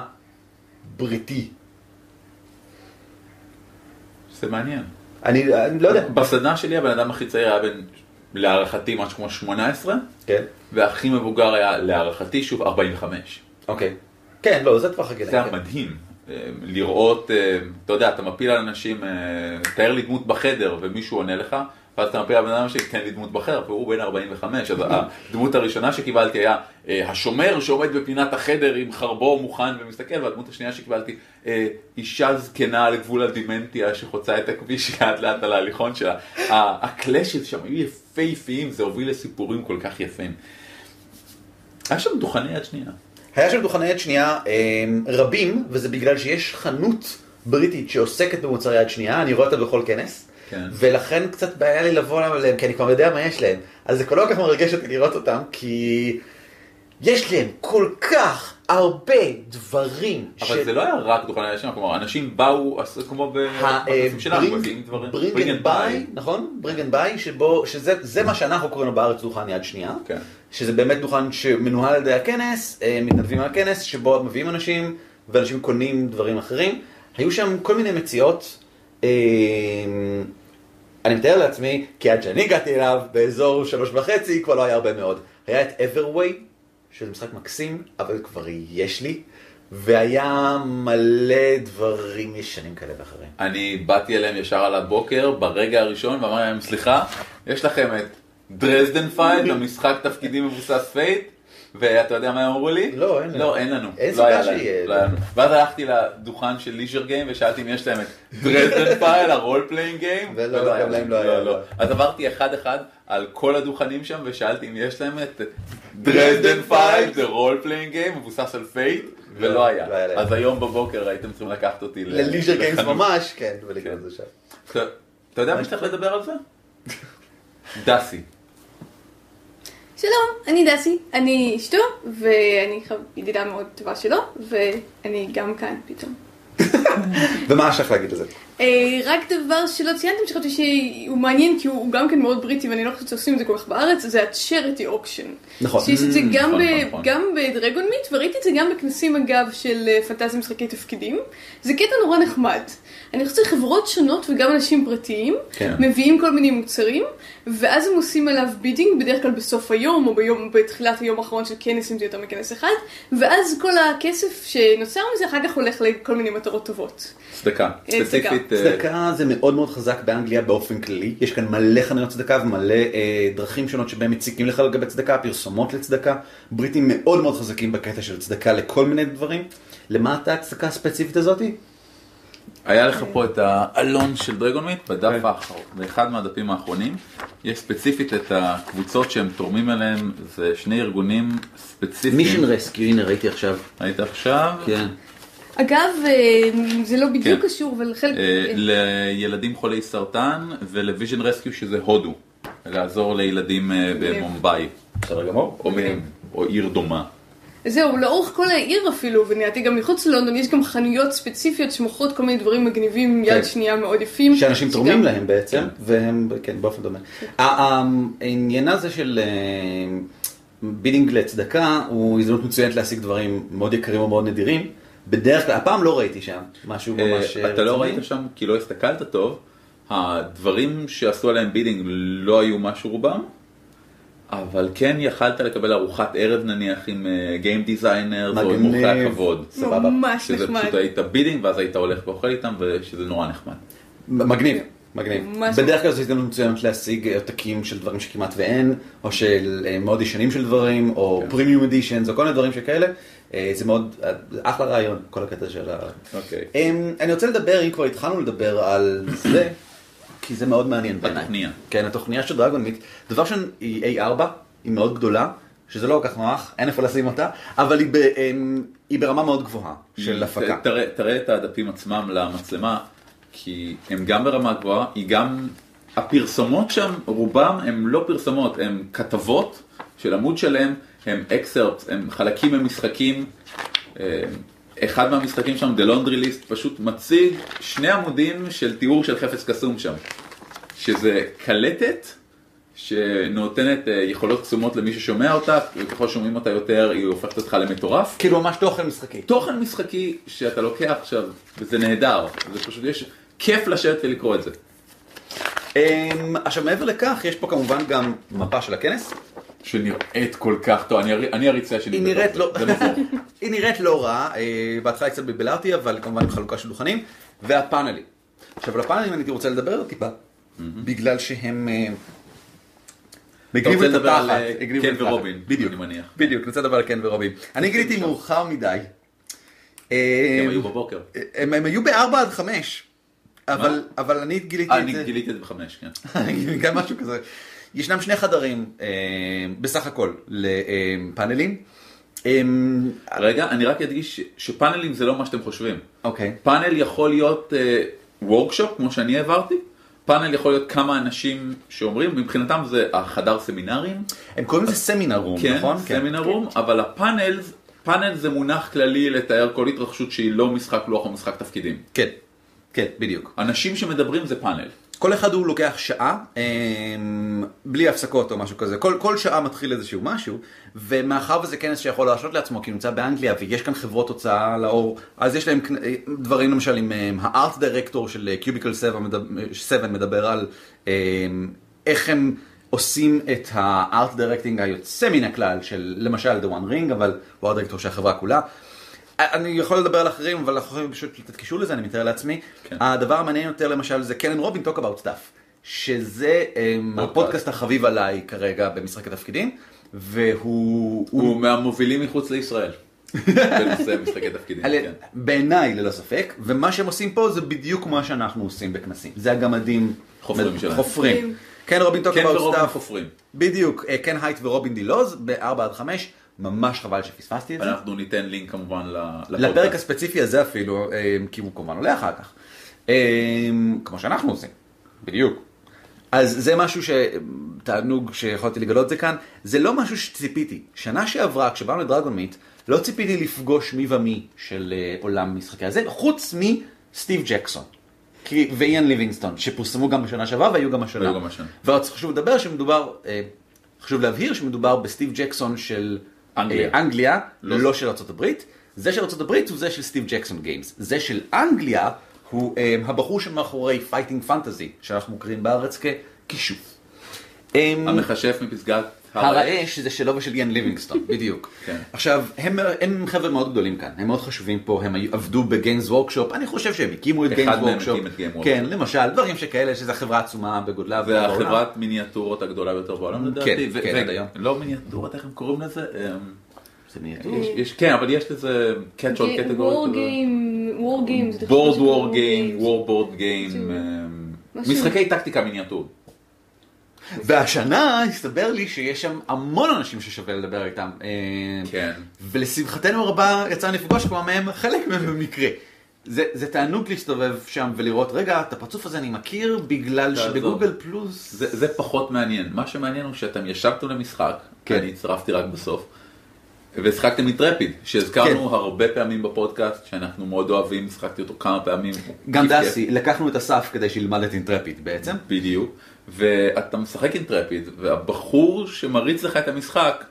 בריטי. זה מעניין. אני, אני לא יודע. בסדנה שלי הבן אדם הכי צעיר היה בן, להערכתי, משהו כמו 18, כן, והכי מבוגר היה להערכתי, שוב, 45. אוקיי. כן, לא, זה טווח הגילאים. זה היה כן. מדהים. אה, לראות, אה, אתה יודע, אתה מפיל על אנשים, אה, תאר לי דמות בחדר, ומישהו עונה לך, ואז אתה מפיל על בן אדם שתן לי דמות בחדר, והוא בן 45. אז הדמות הראשונה שקיבלתי היה אה, השומר שעומד בפינת החדר עם חרבו מוכן ומסתכל, והדמות השנייה שקיבלתי, אה, אישה זקנה על גבול הדימנטיה שחוצה את הכביש [LAUGHS] לאט לאט על ההליכון שלה. ה- הקלאשים שם היו יפהפיים, זה הוביל לסיפורים כל כך יפים. היה שם דוכני יד שנייה. היה שם דוכני יד שנייה אה, רבים, וזה בגלל שיש חנות בריטית שעוסקת במוצרי יד שנייה, אני רואה אותה בכל כנס. כן. ולכן קצת בעיה לי לבוא אליהם, כי אני כבר יודע מה יש להם. אז זה כבר לא כל כך מרגש אותי לראות אותם, כי יש להם כל כך הרבה דברים. אבל זה לא היה רק דוכני שנייה, כלומר, אנשים באו, כמו אה, בכנסים שלנו. Bring and Buy. נכון? Bring and Buy, שזה זה מה שאנחנו קוראים לו בארץ דוכן יד שנייה. כן. שזה באמת דוכן שמנוהל על ידי הכנס, אה, מתנדבים על הכנס, שבו מביאים אנשים, ואנשים קונים דברים אחרים. היו שם כל מיני מציאות. אני מתאר לעצמי, כי עד שאני הגעתי אליו, באזור שלוש וחצי, כבר לא היה הרבה מאוד. היה את Everway, שזה משחק מקסים, אבל כבר יש לי, והיה מלא דברים ישנים כאלה ואחרים. אני באתי אליהם ישר על הבוקר, ברגע הראשון, ואמרתי להם, סליחה, יש לכם את Dresden Files, המשחק תפקידים מבוסס Fate, ואתה יודע מה הם אמרו לי? לא, אין לנו. לא, אין לנו. אין לא סיבה שיהיה. לא היה לנו. ואז הלכתי לדוכן של Leisure Games ושאלתי אם יש להם את Dresden Files, ה role playing game, ולא, גם להם לא היה, לא. אז עברתי אחד אחד על כל הדוכנים שם ושאלתי אם יש להם את Dresden Files, the role playing game, מבוסס על Fate, ולא לא היה. אז היום בבוקר הייתם צריכים לקחת אותי לליז'ר גיימס. ממש, כן, ולקרוא את זה שם. אתה אתה יודע מי שצריך לדבר על זה? [LAUGHS] דסי. שלום, אני דסי, אני אשתו, ואני ידידה מאוד טובה שלו, ואני גם כאן פתאום. [LAUGHS] ומה יש לך להגיד לזה? אה, רק דבר שלא ציינתם, שחשבתי שהוא מעניין, כי הוא גם כן מאוד בריטי, ואני לא חושבת שעושים את זה כל כך בארץ, זה ה-charity auction. נכון. שיש את זה Mm, גם נכון, ב- נכון. גם ב Dragonmeet, וראיתי את זה גם בכנסים אגב של אה, פנטזיה משחקי תפקידים. זה קטע נורא נחמד. אני חושבת שחברות שונות וגם אנשים פרטיים, כן. מביאים כל מיני מוצרים, ואז הם עושים עליו bidding, בדרך כלל בסוף היום, או ביום, בתחילת היום האחרון של כנס, אם זה יותר מכנס אחד, ואז כל הכסף שנוצר מזה אחר כך הולך לכל מיני מטרות טובות. צדקה. אה, צדקה. ספציפית. אה, צדקה זה מאוד מאוד חזק באנגליה באופן כללי, יש כאן מלא חנויות צדקה ומלא אה, דרכים שונות שבהם מציקים לך לגבי צדקה, פרסומות לצדקה, בריטים מאוד מאוד חזקים בקטע של צדקה לכל מיני דברים. למה אתה הצדקה הספציפית הזאתי? היה לך פה את האלון של Dragonmeet בדף כן. האחרון, באחד מהדפים האחרונים. יש ספציפית את הקבוצות שהם תורמים אליהם, זה שני ארגונים ספציפיים. Vision Rescue, הנה ראיתי עכשיו. היית עכשיו? כן. אגב, אה, זה לא בדיוק כן. קשור, אבל חלק... אה, לילדים חולי סרטן ול Vision Rescue שזה הודו. לעזור לילדים אה, במומבאי. בסדר גמור? או עיר דומה. זהו, לאורך כל העיר אפילו, ונהייתי גם מחוץ ללונדון, יש גם חנויות ספציפיות שמוכרות כל מיני דברים מגניבים, כן. יד שנייה מאוד יפים. שאנשים שגם- תורמים להם בעצם, והם, כן, באופן דומה. ה- העניין הזה של אה, bidding לצדקה הוא הזדמנות מצוינת להשיג דברים מאוד יקרים או מאוד נדירים. בדרך כלל, הפעם לא ראיתי שם משהו ממש... אה, אתה לא רציני. ראית שם כי לא הסתכלת טוב, הדברים שעשו עליהם bidding לא היו משהו רובם, אבל כן יכלת לקבל ארוחת ערב נניח עם game designer או עם. אורחי הכבוד. סבבה. ממש שזה נחמד. פשוט היית bidding ואז היית הולך ואוכל איתם ושזה נורא נחמד. מגניב, מגניב. בדרך כלל זו הזדמנות מצוינת להשיג עותקים של דברים שכמעט ואין, או של אה, מאוד ישנים של דברים, או כן. premium editions, או כל מיני דברים שכאלה. אה, זה מאוד, אה, אחלה רעיון, כל הקטע של ה... אוקיי. אמ, אני רוצה לדבר, אם כבר התחלנו לדבר על זה, כי זה מאוד מעניין בעיניי. התוכניה. כן, התוכניה של דרגון מיט. דבר ראשון, היא A4, היא מאוד גדולה, שזה לא כל כך נוח, אין איפה לשים אותה, אבל היא, ב, אמ, היא ברמה מאוד גבוהה של הפקה. תראה, תראה את הדפים עצמם למצלמה, כי הם גם ברמה גבוהה, היא גם, הפרסומות שם, רובם הם לא פרסומות, הם כתבות של עמוד שלם, הם אקסרפט, הם חלקים ממשחקים. אחד מהמשחקים שם, The Laundry List, פשוט מציג שני עמודים של תיאור של חפץ קסום שם, שזה קלטת שנותנת אה, יכולות קסומות למי ששומע אותה, וככל שומעים אותה יותר היא הופכת אותך למטורף. כאילו ממש תוכן משחקי. תוכן משחקי שאתה לוקח עכשיו, וזה נהדר, זה פשוט יש, כיף לשבת ולקרוא את זה. אמ, עכשיו מעבר לכך, יש פה כמובן גם מפה של הכנס. שנראית כל כך טוב, אני, אני אריצה שלי. היא נראית לא. [LAUGHS] היא נראית לא רע, אה, בהתחלה קצת בלבלה אותי, אבל כמובן עם חלוקה של דוכנים, והפאנלים. עכשיו על הפאנלים אני רוצה לדבר טיפה, בגלל שהם אה, אתה רוצה לדבר על אה, קן. ורובין, בדיוק, אני מניח. בדיוק, אני רוצה לדבר על קן ורובין. אני גיליתי מאוחר מדי. הם היו בבוקר. הם היו בארבע עד חמש, אבל אבל אני גיליתי את אני זה. גיליתי את זה בחמש, כן. [LAUGHS] גם משהו כזה. ישנם שני חדרים אה, בסך הכל לפאנלים. אמ, רגע, אני רק אדגיש שפאנלים זה לא מה שאתם חושבים. אוקיי. פאנל יכול להיות וורקשופ, כמו שאני העברתי. פאנל יכול להיות כמה אנשים שאומרים, מבחינתם זה החדר סמינרים, הם קוראים לזה סמינר רום, כן, נכון? סמינר רום, אבל הפאנל, פאנל זה מונח כללי לתאר כל התרחשות שהיא לא משחק לוח או משחק תפקידים. כן, כן, בדיוק. אנשים שמדברים זה פאנל. כל אחד הוא לוקח שעה, אמ, בלי הפסקות או משהו כזה, כל, כל שעה מתחיל איזשהו משהו, ומאחר וזה כנס שיכול להרשות לעצמו, כי נמצא באנגליה, ויש כאן חברות הוצאה לאור, אז יש להם דברים למשל עם אמ, הארט דירקטור של קיוביקל 7 מדבר, 7 מדבר על אמ, איך הם עושים את ה art directing היוצא מן הכלל של למשל The One Ring, אבל הוא הדירקטור של החברה כולה. אני יכול לדבר על אחרים, אבל אנחנו יכולים פשוט לתת קישור לזה, אני מתאר לעצמי. כן. הדבר המעניין יותר למשל זה Ken and Robin Talk About Stuff, שזה um, הפודקאסט החביב עליי כרגע במשחק התפקידים, והוא... הוא מהמובילים מחוץ לישראל. [LAUGHS] בנושא משחקי תפקידים. כן. בעיניי ללא ספק, ומה שהם עושים פה זה בדיוק מה שאנחנו עושים בכנסים. זה הגמדים חופרים שלהם. חופרים. Ken Robin Talk קן About ורובין Stuff. חופרים. בדיוק, אה, קן הייט ורובין די לוז ב-4 עד 5, ממש חבל שפספסתי את זה. אנחנו ניתן לינק כמובן ל- לפרק לפודקאסט. הספציפי הזה אפילו, אה, כי הוא כמובן עולה אחר כך. אה, כמו שאנחנו עושים, בדיוק. אז זה משהו שתענוג שיכולתי לגלות את זה כאן, זה לא משהו שציפיתי. שנה שעברה, כשבאנו ל Dragonmeet, לא ציפיתי לפגוש מי ומי של אה, עולם משחקי הזה, חוץ מסטיב ג'קסון. ואיאן ליבינגסטון, שפורסמו גם בשנה שעברה והיו גם השנה. והיו גם השנה. ורק חשוב לדבר שמדובר, חשוב להבהיר שמדובר בסטיב ג'קסון של אנגליה. אה, אנגליה, לא- לא של הברית. זה של הברית הוא זה של Steve Jackson Games. זה של אנגליה הוא אה, הבחור שמאחורי Fighting Fantasy, שאנחנו מכירים בארץ ככישוף. אה, המכשף מפסגת הר הר האש. האש זה שלו ושל איאן ליבינגסטון, [LAUGHS] בדיוק. כן. עכשיו, הם, הם חבר'ה מאוד גדולים כאן, הם מאוד חשובים פה, הם עבדו ב Games Workshop, אני חושב שהם הקימו את אחד Games מהם Workshop. כן, למשל, דברים שכאלה, שזו חברה עצומה בגודלה. זה. החברת מיניאטורות הגדולה ביותר בעולם לדעתי. ו- כן, ו- עד היום. לא מיניאטורות, איך הם קוראים לזה? אמ, זה מיניאטור. כן, אבל יש לזה catch all category. וור גיים, וור גיים, זה בורד וור גיים. וור בורד גיים, משחקי טקטיקה מיניאטור. והשנה הסתבר לי שיש שם המון אנשים ששווה לדבר איתם. אה, כן. ולשמחתנו הרבה יצא לנו לפגוש כמה מהם, חלק מהם במקרה. זה, זה תענוג להסתובב שם ולראות, רגע, את הפרצוף הזה אני מכיר בגלל. שבגוגל פלוס... זה, זה פחות מעניין. מה שמעניין הוא שאתם ישבתם למשחק, כן. אני הצטרפתי רק בסוף, והשחקתם את רפיד, שהזכרנו כן. הרבה פעמים בפודקאסט, שאנחנו מאוד אוהבים, שחקתי אותו כמה פעמים. גם. דסי, לקחנו את אסף כדי שילמד את אינטרפיד בעצם. בדיוק, ואתה משחק עם טרפיד, והבחור שמריץ לך את המשחק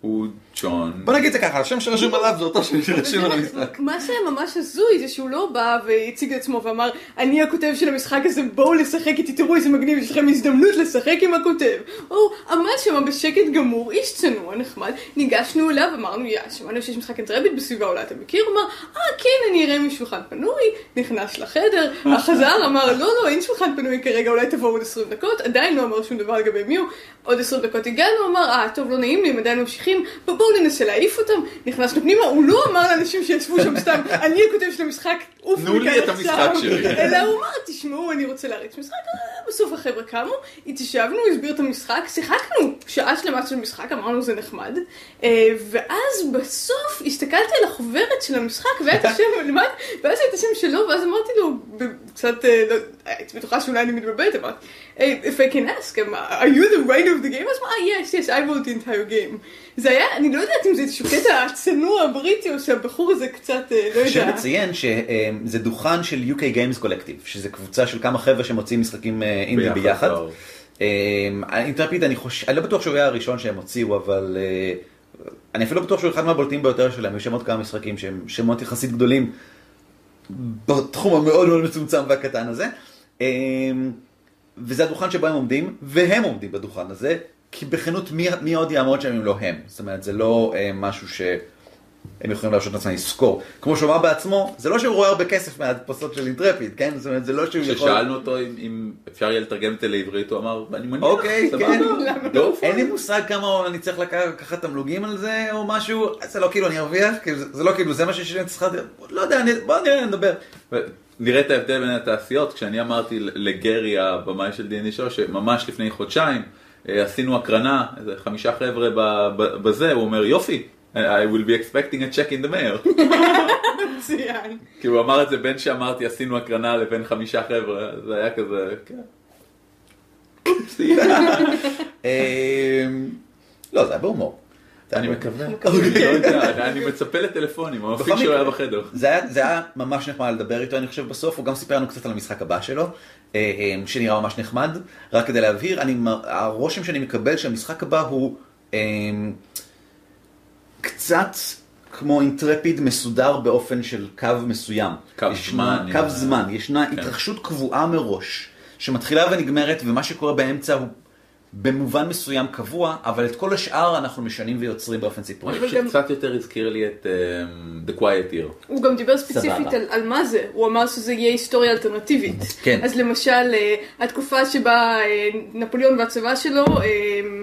הוא ג'ון. בוא נגיד את זה ככה, השם שרשום עליו זה אותו שם שרשום על המשחק. מה שממש הזוי זה שהוא לא בא והציג את עצמו ואמר אני הכותב של המשחק הזה בואו לשחק איתי תראו איזה מגניב יש לכם הזדמנות לשחק עם הכותב. הוא עמד שם בשקט גמור איש צנוע נחמד ניגשנו אליו אמרנו יא שמענו שיש משחק אנטרביט בסביבה אולי אתה מכיר הוא אמר אה כן אני אראה משולחן פנוי נכנס לחדר החזר אמר לא לא אין שולחן פנוי כרגע אולי תבואו עוד 20 דקות עדיין לא אמר שום דבר לגבי מי הוא עוד 20 דקות הגענו אמר אה טוב לא נעים לי הם עדיין ממשיכים בואו ננסה להעיף אותם נכנסנו פנימה הוא לא אמר לאנשים שישבו שם סתם [LAUGHS] אני הכותב של המשחק עוף תנו לי מכאן את עכשיו." המשחק שלי. [LAUGHS] אלא הוא אמר תשמעו אני רוצה להריץ משחק אה, בסוף החבר'ה קמו התיישבנו הסביר את המשחק שיחקנו שעה שלמה של משחק אמרנו זה נחמד אה, ואז בסוף הסתכלתי על החוברת של המשחק והיה את [LAUGHS] השם למטה ואז היה את השם שלו ואז אמרתי לו קצת אה, לא- הייתי בטוחה שאולי אני מתבלבלת אמרתי "Hey, if I can ask am- are you the writer of the game? אז אמר yes yes I wrote the entire game זה היה אני לא יודעת אם זה איזשהו קטע צנוע בריטי או שהבחור הזה קצת אה, לא חשוב יודע לציין שזה דוכן של UK Games Collective, שזה קבוצה של כמה חבר'ה שמוציאים משחקים אה, אינדי ביחד. אינטרפיד אני חושב, אני לא בטוח שהוא היה הראשון שהם הוציאו, אבל אה, אני אפילו לא בטוח שהוא אחד מהבולטים ביותר שלהם, יש שם עוד כמה משחקים שהם שמות יחסית גדולים בתחום המאוד מאוד מצומצם והקטן הזה. אה, וזה הדוכן שבו הם עומדים, והם עומדים בדוכן הזה, כי בכנות מי, מי עוד יעמוד שם אם לא הם? זאת אומרת, זה לא אה, משהו שהם יכולים להרשות לעצמם לזכור. כמו שהוא אמר בעצמו, זה לא שהוא רואה הרבה כסף מההדפסות של אינטרפיד, כן? זאת אומרת, זה לא שהוא יכול... כששאלנו אותו אם- אם אפשר יהיה לתרגם את זה לעברית, הוא אמר, אני מניח, אוקיי, סבבה, כן. go for אין לי it." מושג כמה אני צריך לקח- לקחת תמלוגים על זה או משהו, זה לא כאילו אני ארוויח, זה זה לא כאילו זה מה שיש לי צריכה, לא יודע, אני- בוא נראה, נדבר. נראה את ההבדל בין התעשיות, כשאני אמרתי לגרי, הבמאי של D&D שלו, שממש לפני חודשיים עשינו הקרנה, איזה חמישה חבר'ה ב- ב- בזה, הוא אומר יופי, I will be expecting a check in the mail. מצוין. כי הוא אמר את זה בין שאמרתי עשינו הקרנה לבין חמישה חבר'ה, זה היה כזה, כן. [LAUGHS] אמ, לא, זה היה בהומור. אני מקווה, אוקיי. אני לא אני מצפה לטלפונים, המפיק שלו היה בחדר. זה היה, ממש נחמד לדבר איתו, אני חושב, בסוף. הוא גם סיפר לנו קצת על המשחק הבא שלו, אה, אה, שנראה ממש נחמד. רק כדי להבהיר, אני, הרושם שאני מקבל שהמשחק הבא הוא אה, קצת כמו אינטרפיד מסודר באופן של קו מסוים. קו ישנה- זמן, קו אה, זמן, ישנה כן. התרחשות קבועה מראש, שמתחילה ונגמרת, ומה שקורה באמצע הוא... במובן מסוים קבוע, אבל את כל השאר אנחנו משנים ויוצרים באופן סיפורי. אני חושב שקצת יותר הזכיר לי את um, The Quiet Year. הוא גם דיבר ספציפית. על, על מה זה, הוא אמר שזה יהיה היסטוריה אלטרנטיבית. כן. אז למשל, אה, התקופה שבה אה, נפוליאון והצבא שלו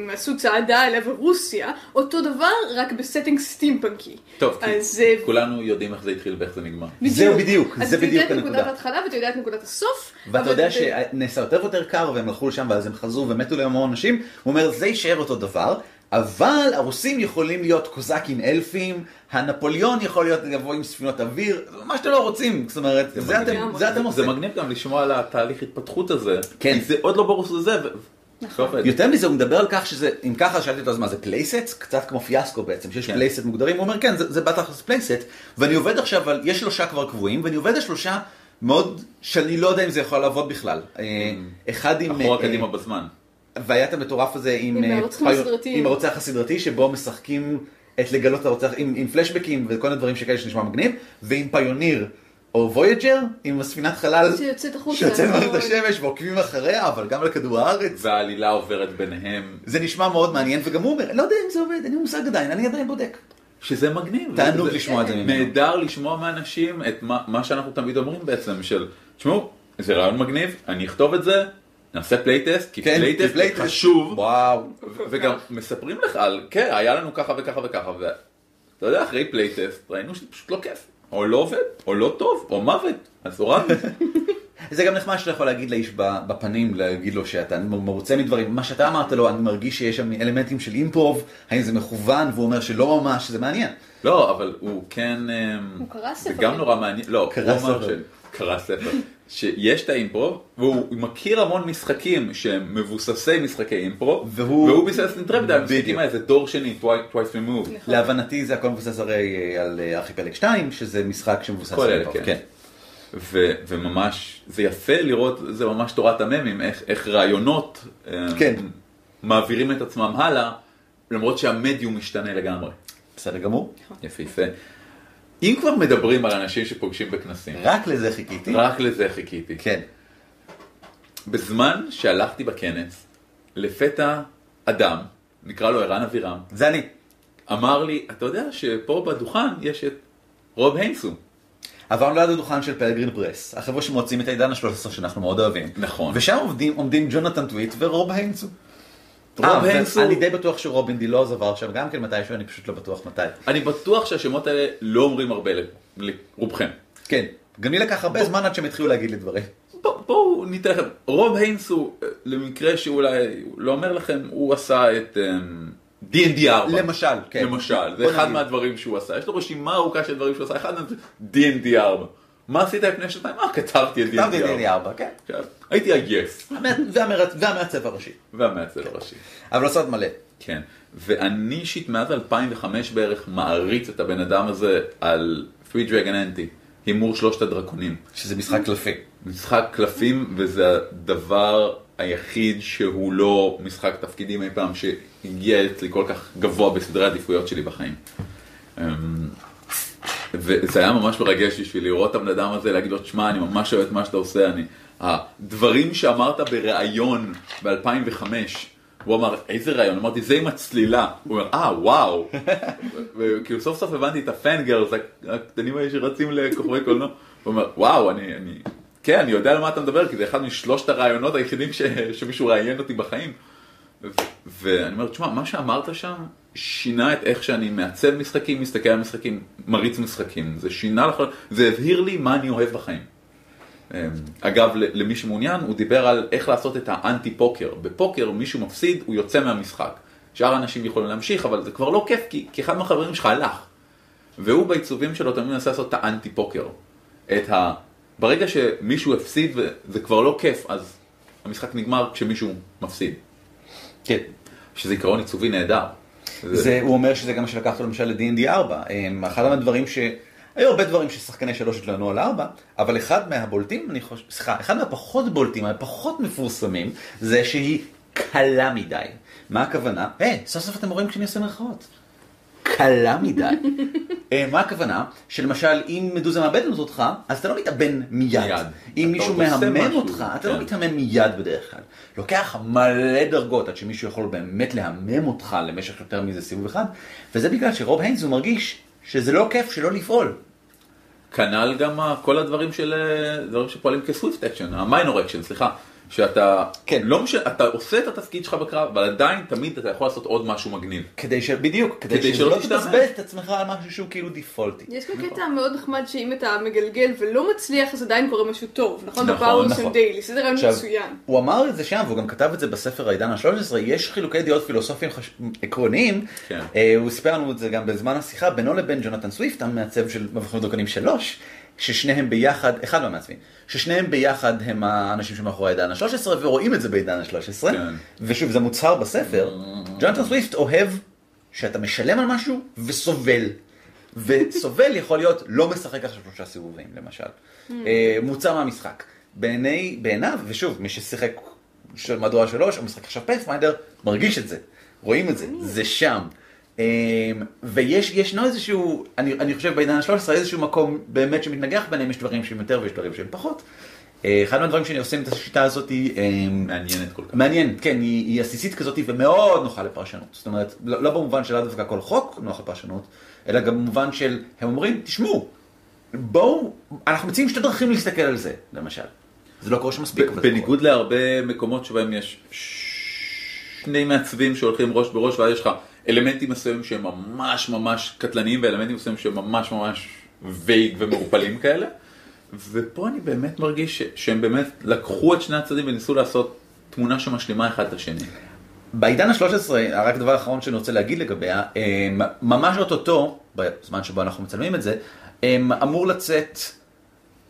עשו צעדה אל עבר רוסיה, אותו דבר רק ב setting סטימפנקי. טוב, כי אז אה, כולנו יודעים איך זה התחיל ואיך זה נגמר. זהו בדיוק, אז זה אתה יודע בדיוק את נקודת הנקודה. ההתחלה ואתה יודע את נקודת הסוף. ואתה יודע זה- שנעשה יותר ויותר קר והם הלכו לשם ואז הם חזרו ומתו להם המון אנשים, הוא אומר זה יישאר אותו דבר, אבל הרוסים יכולים להיות קוזקים אלפים, הנפוליאון יכול להיות לבוא עם ספינות אוויר, מה שאתם לא רוצים, זאת אומרת, זה מגניב. אתם, זה אתם זה עושים. מגניב גם לשמוע על התהליך התפתחות הזה. כן. כי זה עוד לא ברור שזה זה. נכון. יותר מזה, הוא מדבר על כך שזה, אם ככה שאלתי אותו אז מה זה פלייסט? קצת כמו פיאסקו בעצם, שיש כן. פלייסט מוגדרים, הוא אומר כן, זה, זה בתכלס פלייסט, ואני עובד עכשיו על, יש שלושה כבר קבועים, ואני עובד על שלושה מאוד, שאני לא יודע אם זה יכול לעבוד בכלל. אה, אחד עם... Mm. אחורה אה, קדימה בזמן. והיה את המטורף הזה עם, עם אה. עם הרוצח הסדרתי, שבו משחקים את לגלות הרוצח, עם, עם פלשבקים וכל מיני דברים שכאלה שנשמע מגניב, ועם פיוניר או וויג'ר, עם הספינת חלל שיוצאת החוצה. שיוצאת מערכת נכון. השמש ועוקבים אחריה, אבל גם על כדור הארץ. והעלילה עוברת ביניהם, זה נשמע מאוד מעניין, וגם הוא אומר, לא יודע אם זה עובד, אין לי מושג עדיין, אני עדיין בודק. שזה מגניב. תענוג לשמוע את זה ממנו. נהדר לשמוע מאנשים את מה, מה שאנחנו תמיד אומרים בעצם, של, תשמעו, זה רעיון מגניב, אני אכתוב את זה, נעשה playtest, כי כן, playtest playtest. חשוב, וואו. וגם מספרים לך על, כן, היה לנו ככה וככה וככה, ואתה יודע, אחרי playtest ראינו שזה פשוט לא כיף, או לא עובד, או לא טוב, או מוות, אז הורדנו. [LAUGHS] זה גם נחמד שאתה יכול להגיד לאיש ב- בפנים, להגיד לו שאתה מרוצה מדברים. מה שאתה אמרת לו, אני מרגיש שיש שם אלמנטים של improv, האם זה מכוון, והוא אומר שלא ממש, זה מעניין. לא, אבל הוא כן... אמ, הוא קרא ספר. זה גם נורא מעניין, לא, הוא אמר. ש- קרא ספר. שיש את האימפרוב, והוא מכיר המון משחקים שהם מבוססי משחקי אימפרוב, והוא- והוא ביסס אינטרפד, המשחקים בדיוק. האלה, זה דור שני, twice twice removed. נכון. להבנתי זה הכל מבוסס הרי אה, על אה, ארכיפלג 2, שזה משחק שמבוסס על אימפרוב. כן. ו- וממש, זה יפה לראות, זה ממש תורת הממים, איך, איך רעיונות אמ, כן. מעבירים את עצמם הלאה, למרות שהמדיום משתנה לגמרי. בסדר גמור. יפהפה. אם כבר מדברים על אנשים שפוגשים בכנסים, רק לזה חיכיתי. רק לזה חיכיתי. כן. בזמן שהלכתי בכנס, לפתע אדם, נקרא לו ערן אבירם, זה אני. אמר לי, אתה יודע שפה בדוכן יש את רוב היינסו. עברנו ליד הדוכן של פלגרין פרס, החבר'ה שמוצאים את העידן ה-13 שאנחנו מאוד אוהבים. נכון. ושם עומדים, עומדים ג'ונתן טוויט ורוב היינסו. רוב אה, היינסו- ואני די בטוח שרובין דילוז עבר שם גם כן מתישהו, אני פשוט לא בטוח מתי. אני בטוח שהשמות האלה לא אומרים הרבה לרובכם. כן, גם לי לקח הרבה זמן עד שהם התחילו להגיד לי דברים. בוא- בואו ניתן לכם, רוב היינסו, אה, למקרה שאולי הוא לא אומר לכם, הוא עשה את אמ, D&D 4. למשל, כן. למשל, זה אחד. מהדברים שהוא עשה, יש לו רשימה ארוכה של דברים שהוא עשה, אחד מהם זה D&D 4. מה עשית לפני שנתיים? אה, כתבתי את D&D 4. כתבתי לי ארבע, כן. עכשיו, הייתי ה-yes, והמעצב- הראשי. והמעצב הראשי. אבל לא סרט מלא. כן, ואני אישית מאז 2005 בערך מעריץ את הבן אדם הזה על Free Dragon Anti, הימור שלושת הדרקונים. שזה משחק קלפי. משחק קלפים, וזה הדבר היחיד שהוא לא משחק תפקידים אי פעם שהגיע אצלי כל כך גבוה בסדרי העדיפויות שלי בחיים. וזה היה ממש מרגש בשביל לראות את הבן אדם הזה, להגיד לו, שמע, אני ממש אוהב את מה שאתה עושה, אני... הדברים שאמרת בריאיון ב-2005, הוא אמר, איזה ראיון? אמרתי, זה עם הצלילה. הוא אומר, אה, וואו. וכאילו סוף סוף הבנתי את הפנגרס, הקטנים האלה שרצים לכוכבי קולנוע. הוא אומר, וואו, אני, אני, כן, אני יודע על מה אתה מדבר, כי זה אחד משלושת הרעיונות היחידים ש, שמישהו ראיין אותי בחיים. ו- ואני אומר, תשמע, מה שאמרת שם שינה את איך שאני מעצב משחקים, מסתכל על משחקים, מריץ משחקים. זה שינה לך, זה הבהיר לי מה אני אוהב בחיים. אמ, אגב, למי שמעוניין, הוא דיבר על איך לעשות את האנטי פוקר. בפוקר מישהו מפסיד, הוא יוצא מהמשחק. שאר האנשים יכולים להמשיך, אבל זה כבר לא כיף, כי, כי אחד מהחברים שלך הלך. והוא בעיצובים שלו תמיד מנסה לעשות את האנטי פוקר. את ה... ברגע שמישהו הפסיד וזה כבר לא כיף, אז המשחק נגמר כשמישהו מפסיד. כן. שזה עיקרון עיצובי נהדר. זה, הוא אומר שזה גם מה שלקח אותו למשל ל-D&D 4. אמ, אחד מהדברים ש... היו הרבה דברים ששחקני שלוש התלוננו על ארבע, אבל אחד מהבולטים, אני חושב, סליחה, אחד מהפחות בולטים, הפחות מפורסמים, זה שהיא קלה מדי. מה הכוונה? היי, סוף סוף אתם רואים כשאני עושה מירכאות. קלה מדי. [LAUGHS] אה, מה הכוונה? שלמשל, אם מדוזה מאבדת אותך, אז אתה לא מתאבן מיד. מיד. אם מישהו מהמם אותך, אתה כן. לא מתאמן מיד בדרך כלל. לוקח מלא דרגות עד שמישהו יכול באמת להמם אותך למשך יותר מזה סיבוב אחד, וזה בגלל שרוב היינסו מרגיש שזה לא כיף שלא לפעול. כנ"ל גם כל הדברים של אה, דברים שפועלים כ swift action, ה minor action, סליחה. שאתה, כן. לא משנה, אתה עושה את התפקיד שלך בקרב, אבל עדיין תמיד אתה יכול לעשות עוד משהו מגניב. כדי ש... בדיוק, כדי, כדי שלא שלא תשתעמם. תבזבז את עצמך על משהו שהוא כאילו דיפולטי. יש גם קטע מאוד נחמד שאם אתה מגלגל ולא מצליח אז עדיין קורה משהו טוב, נכון? נכון, נכון. של daily, זה רעיון עכשיו, מצוין. הוא אמר את זה שם, והוא גם כתב את זה בספר העידן ה-13, יש חילוקי דעות פילוסופיים חש... עקרוניים, כן. אה, הוא סיפר לנו את זה גם בזמן השיחה, בינו לבין ג'ונתן סוויפט, המעצב של מבחנים דרקונים 3, ששניהם ביחד, אחד מהמעצבים, ששניהם ביחד הם האנשים שמאחורי העידן ה-13, ורואים את זה בעידן ה-13, כן. ושוב, זה מוצהר בספר, ג'ונתן סוויפט אוהב שאתה משלם על משהו וסובל. וסובל [LAUGHS] יכול להיות לא משחק עכשיו שלושה סיבובים למשל. אה, מוצא מהמשחק. בעיני, בעיניו, ושוב, מי ששיחק של מהדורה שלוש, או משחק עכשיו פאת'פיינדר, מרגיש את זה. רואים את זה, זה שם. אה, ויש, ישנו איזשהו, אני, אני חושב בעידן ה-13, איזשהו מקום באמת שמתנגח ביניהם, יש דברים שהם יותר ויש דברים שהם פחות. אה, אחד מהדברים שאני עושה עם את השיטה הזאת היא... אה, מעניינת כל כך. מעניין, כן, היא, היא עסיסית כזאת ומאוד נוחה לפרשנות. זאת אומרת, לא, לא במובן של לאו דווקא כל חוק נוח לפרשנות, אלא גם במובן של, הם אומרים, תשמעו, בואו, אנחנו מציעים שתי דרכים להסתכל על זה, למשל. זה לא קורה שמספיק. בניגוד להרבה מקומות שבהם יש שני מעצבים שהולכים ראש בראש ואז יש לך אלמנטים מסוימים שהם ממש ממש קטלניים ואלמנטים מסוימים שהם ממש ממש וייג ומעורפלים כאלה. ופה אני באמת מרגיש ש- שהם באמת לקחו את שני הצדדים וניסו לעשות תמונה שמשלימה אחד את השני. בעידן ה-13, רק דבר אחרון שאני רוצה להגיד לגביה, אמ, ממש אוטוטו, בזמן שבו אנחנו מצלמים את זה, אמ, אמור לצאת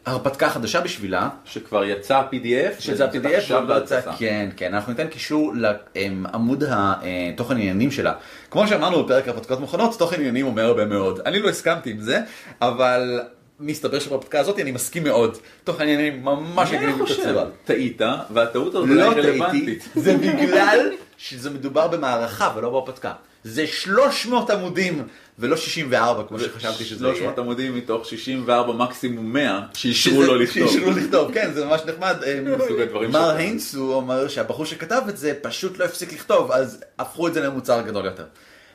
הרפתקה חדשה בשבילה, שכבר יצא PDF, שזה ה-PDF, עכשיו בהדפסה. כן, כן, אנחנו ניתן קישור לעמוד התוכן עניינים שלה. כמו שאמרנו בפרק הרפתקאות מוכנות, תוכן עניינים אומר הרבה מאוד. אני לא הסכמתי עם זה, אבל מסתבר שבהרפתקה הזאת אני מסכים מאוד. תוכן עניינים ממש אני מגניב את הצורה. טעית, והטעות הזאת לא רלוונטית. זה בגלל שזה מדובר במערכה ולא בהרפתקה. זה 300 עמודים ולא 64 כמו שחשבתי שזה יהיה. 300 עמודים מתוך 64 מקסימום 100 שאישרו לו לכתוב. שאישרו לכתוב, כן, זה ממש נחמד. [LAUGHS] מסוג הדברים מר שאתה- היינס הוא אומר שהבחור שכתב את זה פשוט לא הפסיק לכתוב, אז הפכו את זה למוצר גדול יותר.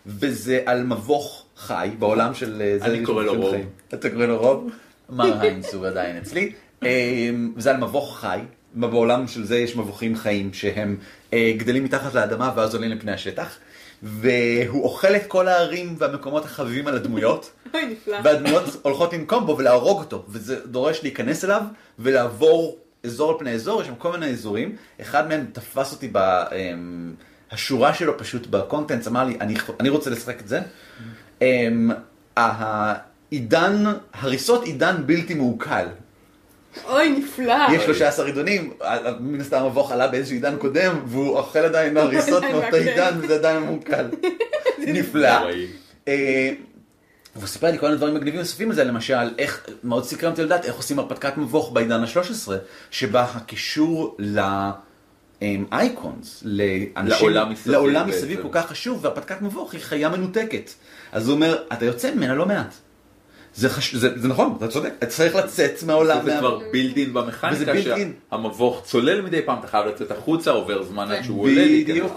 וזה על מבוך חי בעולם של... אה, זה אני קורא לו רוב. אתה קורא לו רוב? מר היינס הוא עדיין אצלי. [LAUGHS] אמ, זה על מבוך חי. בעולם של זה יש מבוכים חיים שהם אה, גדלים מתחת לאדמה ואז עולים לפני השטח. והוא אוכל את כל הערים והמקומות החביבים על הדמויות. [LAUGHS] אוי, נפלא. והדמויות הולכות לנקום בו ולהרוג אותו, וזה דורש להיכנס אליו ולעבור אזור על פני אזור, יש שם כל מיני אזורים, אחד מהם תפס אותי בשורה שלו פשוט בקונטנט, אמר לי, אני, אני רוצה לשחק את זה. אמ, העידן, הריסות עידן בלתי מעוקל. אוי, נפלא. יש 13 עידונים, מן הסתם המבוך עלה באיזשהו עידן קודם, והוא אוכל עדיין הריסות מאותו. עידן, וזה עדיין מעוקל. [LAUGHS] נפלא. אה, והוא סיפר לי כל מיני דברים מגניבים נוספים לזה, למשל, איך, מאוד סקרן אותי לדעת איך עושים הרפתקת מבוך בעידן ה-13, שבה הקישור לאייקונס, לאנשים, לעולם מסביב לעולם. מסביב כל כך חשוב, והרפתקת מבוך היא חיה מנותקת. אז הוא אומר, אתה יוצא ממנה לא מעט. זה, חש... זה, זה נכון, אתה צודק, אתה צריך לצאת מהעולם. זה מה- כבר בילדין במכניקה. שהמבוך צולל מדי פעם, אתה חייב לצאת החוצה, עובר זמן עד שהוא עולה, בדיוק.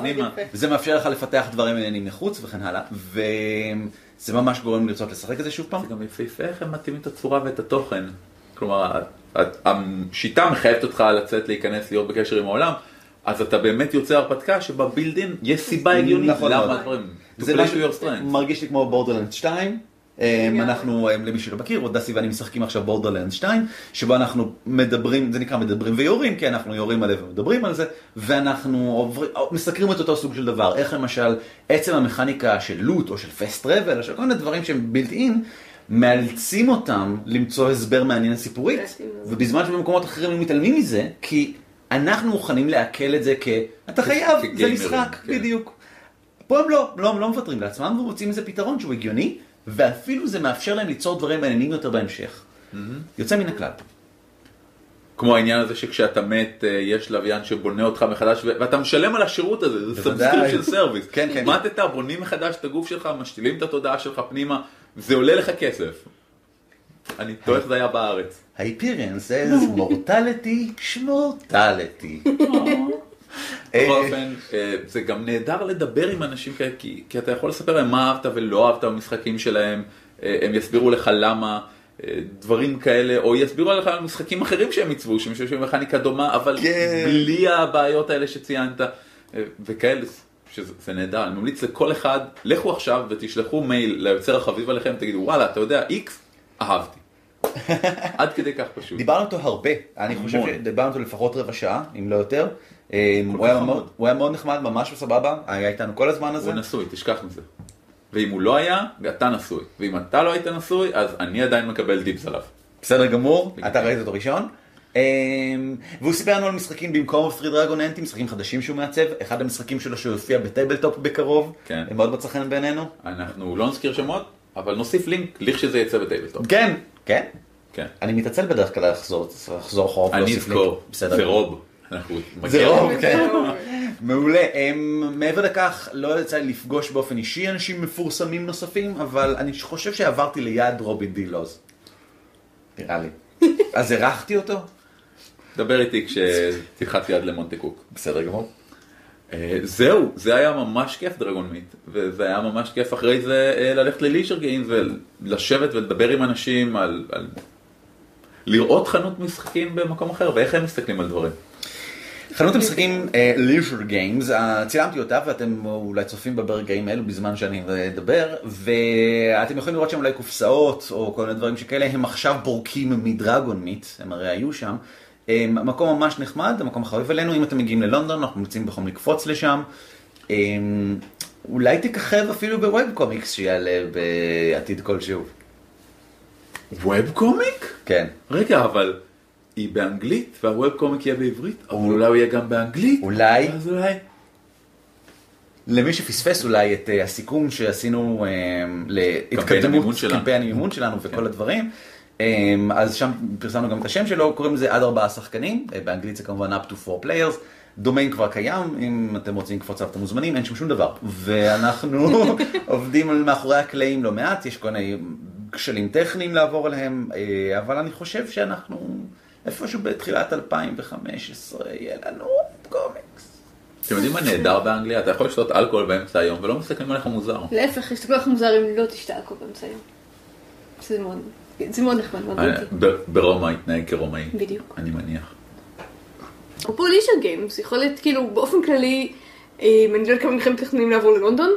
וזה מאפשר לך לפתח דברים מעניינים מחוץ וכן הלאה, וזה ממש גורם לרצות לשחק את זה שוב פעם. זה גם יפהפה איך הם מתאימים את הצורה ואת התוכן. כלומר, השיטה מחייבת אותך לצאת, להיכנס, להיות בקשר עם העולם, אז אתה באמת יוצא הרפתקה שבה בילדין יש סיבה הגיונית נכון למה. הדברים. זה משהו. מרגיש לי כמו Borderlands 2, אמ, אנחנו, אמ, למי שלא מכיר, עוד דסי ואני משחקים עכשיו Borderlands 2, שבו אנחנו מדברים, זה נקרא מדברים ויורים, כי אנחנו יורים עליהם ומדברים על זה, ואנחנו עוברים, מסקרים את אותו סוג של דבר, איך למשל עצם המכניקה של loot או של fast travel, או של כל מיני דברים שהם built in, מאלצים אותם למצוא הסבר מעניין סיפורית, ובזמן שבמקומות אחרים הם מתעלמים מזה, כי אנחנו מוכנים לעכל את זה כ... אתה חייב, זה משחק, כן. בדיוק. פה הם לא, לא, הם לא מוותרים לעצמם ומוצאים איזה פתרון שהוא הגיוני, ואפילו זה מאפשר להם ליצור דברים מעניינים יותר בהמשך. יוצא מן הכלל. כמו העניין הזה שכשאתה מת, אה, יש לוויין שבונה אותך מחדש, ואתה משלם על השירות הזה, זה. subscription service. כן, כן. מתת, בונים מחדש את הגוף שלך, משתילים את התודעה שלך פנימה, זה עולה לך כסף. אני תוהה איך זה היה בארץ. ה-appearance is mortality, שמורטליטי. [LAUGHS] בכל אופן, אה, זה גם נהדר לדבר עם אנשים כאלה, כי, כי אתה יכול לספר להם מה אהבת ולא אהבת במשחקים שלהם, אה, הם יסבירו לך למה, אה, דברים כאלה, או יסבירו לך על משחקים אחרים שהם עיצבו, שמשתמשים במכניקה דומה, אבל כן. בלי הבעיות האלה שציינת, אה, וכאלה, שזה זה נהדר, אני ממליץ לכל אחד, לכו עכשיו ותשלחו מייל ליוצר החביב עליכם, תגידו וואלה, אתה יודע, איקס, אהבתי. [LAUGHS] עד כדי כך פשוט. דיברנו איתו הרבה, אני חושב. שדיברנו איתו לפחות רבע שעה, אם לא יותר. אה, הוא היה. מאוד- הוא היה מאוד נחמד, ממש סבבה, היה איתנו כל הזמן הזה. הוא נשוי, תשכח מזה. ואם הוא לא היה, אתה נשוי. ואם אתה לא היית נשוי, אז אני עדיין מקבל dibs עליו. בסדר גמור. אתה ראית אותו ראשון. אמ, והוא סיפר לנו על משחקים במקום Three Dragon Ante, משחקים חדשים שהוא מעצב, אחד המשחקים שלו שיופיע ב TableTop בקרוב, כן. מאוד מצא חן בעינינו. אנחנו לא נזכיר שמות, אבל נוסיף לינק לכשזה יצא ב TableTop. כן, כן. כן. אני מתעצל בדרך כלל לחזור, לחזור אחורה אני. אזכור. זה רוב. זה רוב, לזה. כן. מעולה. אמ, מעבר לכך, לא יצא לי לפגוש באופן אישי אנשים מפורסמים נוספים, אבל אני חושב שעברתי ליד רובין די לוז. נראה לי. [LAUGHS] אז אירחתי אותו? דבר איתי כשתלחץ יד למונטה קוק. בסדר גמור. אה, זהו, זה היה ממש כיף דרגון מיט, וזה היה ממש כיף אחרי זה אה, ללכת לליז'ר גיים ולשבת ולדבר עם אנשים על, על לראות חנות משחקים במקום אחר ואיך הם מסתכלים על דברים. חנות המשחקים ליז'ר גיימס, צילמתי אותה ואתם אולי צופים בה ברגעים האלו בזמן שאני מדבר, ואתם יכולים לראות שם אולי קופסאות או כל מיני דברים שכאלה, הם עכשיו בורקים מדרגון מיט, הם הרי היו שם. מקום ממש נחמד, המקום החביב עלינו, אם אתם מגיעים ללונדון אנחנו ממליצים בחום לקפוץ לשם. אולי תככב אפילו בווב קומיקס שיעלה בעתיד כלשהו. ווב קומיק? כן. רגע, אבל היא באנגלית והווב קומיק יהיה בעברית, אבל אולי הוא יהיה גם באנגלית. אולי. אז אולי. למי שפספס אולי את אה, הסיכום שעשינו קמפיין המימון שלנו. קמפיין המימון שלנו וכל הדברים, אה, אז שם פרסמנו גם את השם שלו, קוראים לזה עד ארבעה שחקנים, אה, באנגלית זה כמובן up to four players, דומיין כבר קיים, אם אתם רוצים לקפוץ עליו אתם מוזמנים, אין שם שום דבר. ואנחנו [LAUGHS] עובדים מאחורי הקלעים לא מעט, יש כל מיני כשלים טכניים לעבור עליהם, אה, אבל אני חושב שאנחנו איפשהו בתחילת 2015 יהיה לנו קומיקס. אתם יודעים מה נהדר באנגליה? אתה יכול לשתות אלכוהול באמצע היום ולא מסתכלים עליך מוזר. להפך, יסתכלו לך מוזר אם לא תשתה אלכוהול באמצע היום. זה מאוד, זה מאוד נחמד, מאוד אה, ברומא התנהג כרומאי. בדיוק. אני מניח. אפרופו גיימס, יכול להיות כאילו באופן כללי, אה, אני לא יודעת כמה מכם מתכננים לעבור ללונדון,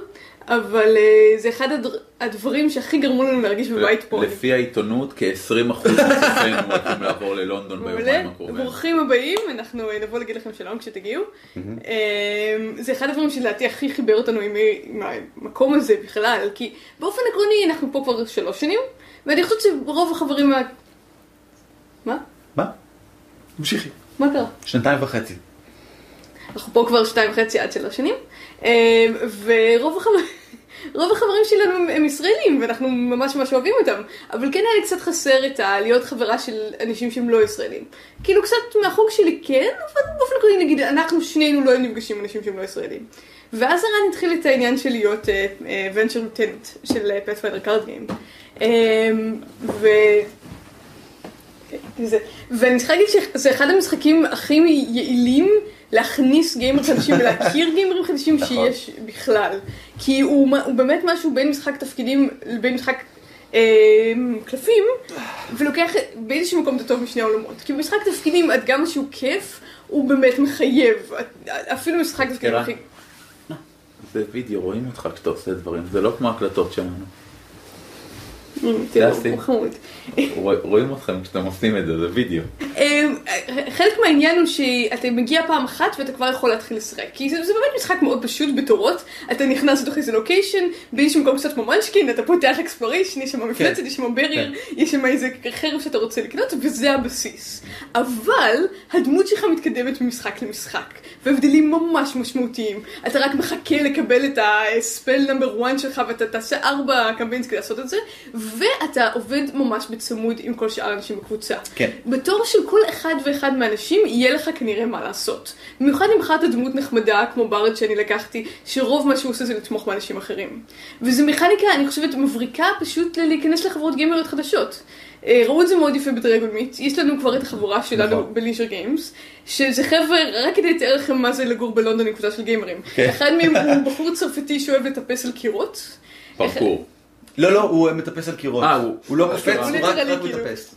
אבל אה, זה אחד הדר- הדברים שהכי גרמו לנו להרגיש בבית פה. לפי העיתונות, כ-20% מצופינו הולכים לעבור ללונדון ביומיים הקרובים. ברוכים הבאים, אנחנו אה, נבוא להגיד לכם שלום כשתגיעו. אה, זה אחד הדברים שלדעתי הכי חיבר אותנו עם המקום הזה בכלל, כי באופן עקרוני אנחנו פה כבר שלוש שנים, ואני חושבת שרוב החברים... מה? מה? מה? תמשיכי. מה קרה? שנתיים וחצי. אנחנו פה כבר שתיים וחצי עד שלוש שנים, אה, ורוב החברים, רוב החברים שלנו הם, הם ישראלים, ואנחנו ממש ממש אוהבים אותם, אבל כן היה לי קצת חסר את ה... להיות חברה של אנשים שהם לא ישראלים. כאילו קצת מהחוג שלי כן, אבל באופן כללי נגיד, אנחנו שנינו לא נפגשים עם אנשים שהם לא ישראלים. ואז הרן התחיל את העניין של להיות venture lieutenant של Pathfinder Card Game. ו... זה, ואני צריכה להגיד שזה אחד המשחקים הכי יעילים להכניס גיימרים חדשים ולהכיר גיימרים חדשים נכון. שיש בכלל. כי הוא, הוא באמת משהו בין משחק תפקידים לבין משחק אה, קלפים, ולוקח באיזשהו מקום את הטוב משני העולמות. כי במשחק תפקידים עד כמה שהוא כיף, הוא באמת מחייב. אפילו משחק תפקידים. הכי... זה וידאו, רואים אותך כשאתה עושה דברים, זה לא כמו הקלטות שלנו. חמוד. רואים אתכם כשאתם עושים את זה, זה וידאו. אמ, חלק מהעניין הוא שאתה מגיע פעם אחת ואתה כבר יכול להתחיל לשחק. כי זה, באמת משחק מאוד פשוט בתורות. אתה נכנס לתוך איזה location, באיזשהו מקום קצת כמו מונצ'קין, אתה פותח exploration, יש שם מפלצת, יש שם בריר, יש שם איזה חרב שאתה רוצה לקנות, וזה הבסיס. אבל הדמות שלך מתקדמת ממשחק למשחק, והבדלים ממש משמעותיים. אתה רק מחכה לקבל את ה spell number 1 שלך ואתה תעשה ארבע campaigns כדי לעשות את זה, ואתה עובד ממש בצמוד עם כל שאר האנשים בקבוצה. כן. בתור של כל אחד ואחד מהאנשים, יהיה לך כנראה מה לעשות. במיוחד אם בחרת דמות נחמדה כמו ברד שאני לקחתי, שרוב מה שהוא עושה זה לתמוך באנשים אחרים. וזו מכניקה, אני חושבת, מבריקה פשוט להיכנס לחברות גיימריות חדשות. אה, ראו את זה מאוד יפה בדרגון מיט, יש לנו כבר את החבורה שלנו נכון. בליז'ר גיימס, שזה חבר'ה, רק כדי לתאר לכם מה זה לגור בלונדון עם קבוצה של גיימרים. כן. אחד מהם הוא [LAUGHS] בחור צרפתי שאוהב לטפס על קירות. פרקור. לא, לא, הוא מטפס על קירות. אה, הוא- לא הוא קופץ, הוא רק כאילו. מטפס.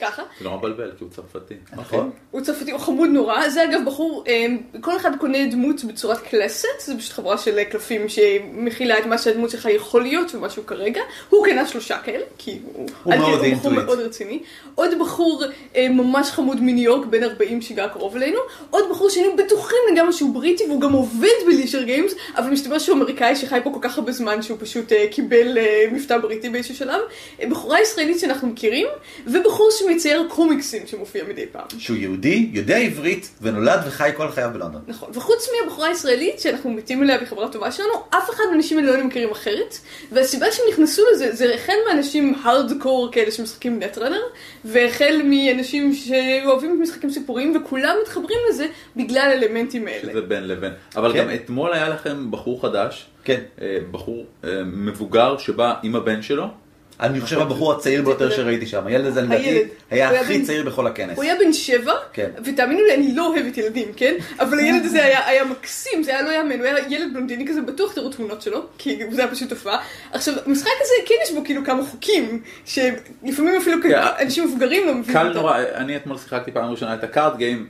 ככה. זה לא מבלבל, כי הוא צרפתי. נכון. הוא צרפתי, הוא חמוד נורא. זה אגב בחור, אה, כל אחד קונה דמות בצורת class deck, זה פשוט חבילה של קלפים שמכילה את מה שהדמות שלך יכול להיות ומה שהוא כרגע. הוא קנה שלושה כאלה, כי הוא, הוא מאוד הוא בחור into it. מאוד רציני. עוד בחור אה, ממש חמוד מניו יורק, בן 40 שגר קרוב אלינו. עוד בחור שהיינו בטוחים לגמרי שהוא בריטי והוא גם עובד ב Leisure Games, אבל מסתבר שהוא אמריקאי שחי פה כל כך הרבה זמן שהוא פשוט אה, קיבל אה, מבטא בריטי באיזשהו שלב. אה, בחורה ישראלית שאנחנו מכירים, ובחור שמצייר קומיקסים שמופיע מדי פעם. שהוא יהודי, יודע עברית, ונולד וחי כל חייו בלונדון. נכון, וחוץ מהבחורה הישראלית שאנחנו מתים אליה והיא חברה טובה שלנו, אף אחד מהאנשים האלה לא מכירים אחרת, והסיבה שהם נכנסו לזה, זה החל מאנשים הארדקור כאלה שמשחקים נטרנר, והחל מאנשים שאוהבים את משחקים סיפוריים, וכולם מתחברים לזה בגלל האלמנטים האלה. שזה בין לבין. אבל כן. גם אתמול היה לכם בחור חדש, כן. אה, בחור אה, מבוגר שבא עם הבן שלו. אני חושב הבחור הצעיר ביותר שראיתי שם. הילד הזה לדעתי היה הכי צעיר בכל הכנס. הוא היה בן שבע, כן. ותאמינו לי, אני לא אוהבת ילדים, כן? אבל הילד הזה היה, מקסים, זה היה לא יאמן, הוא היה ילד בלונדיני כזה, בטוח תראו תמונות שלו, כי זה היה פשוט תופעה. עכשיו, המשחק הזה, כן יש בו כאילו כמה חוקים, שלפעמים אפילו כן. אנשים מבוגרים לא מבינים קל אותם. נורא, אני אתמול שיחקתי פעם ראשונה את ה card game,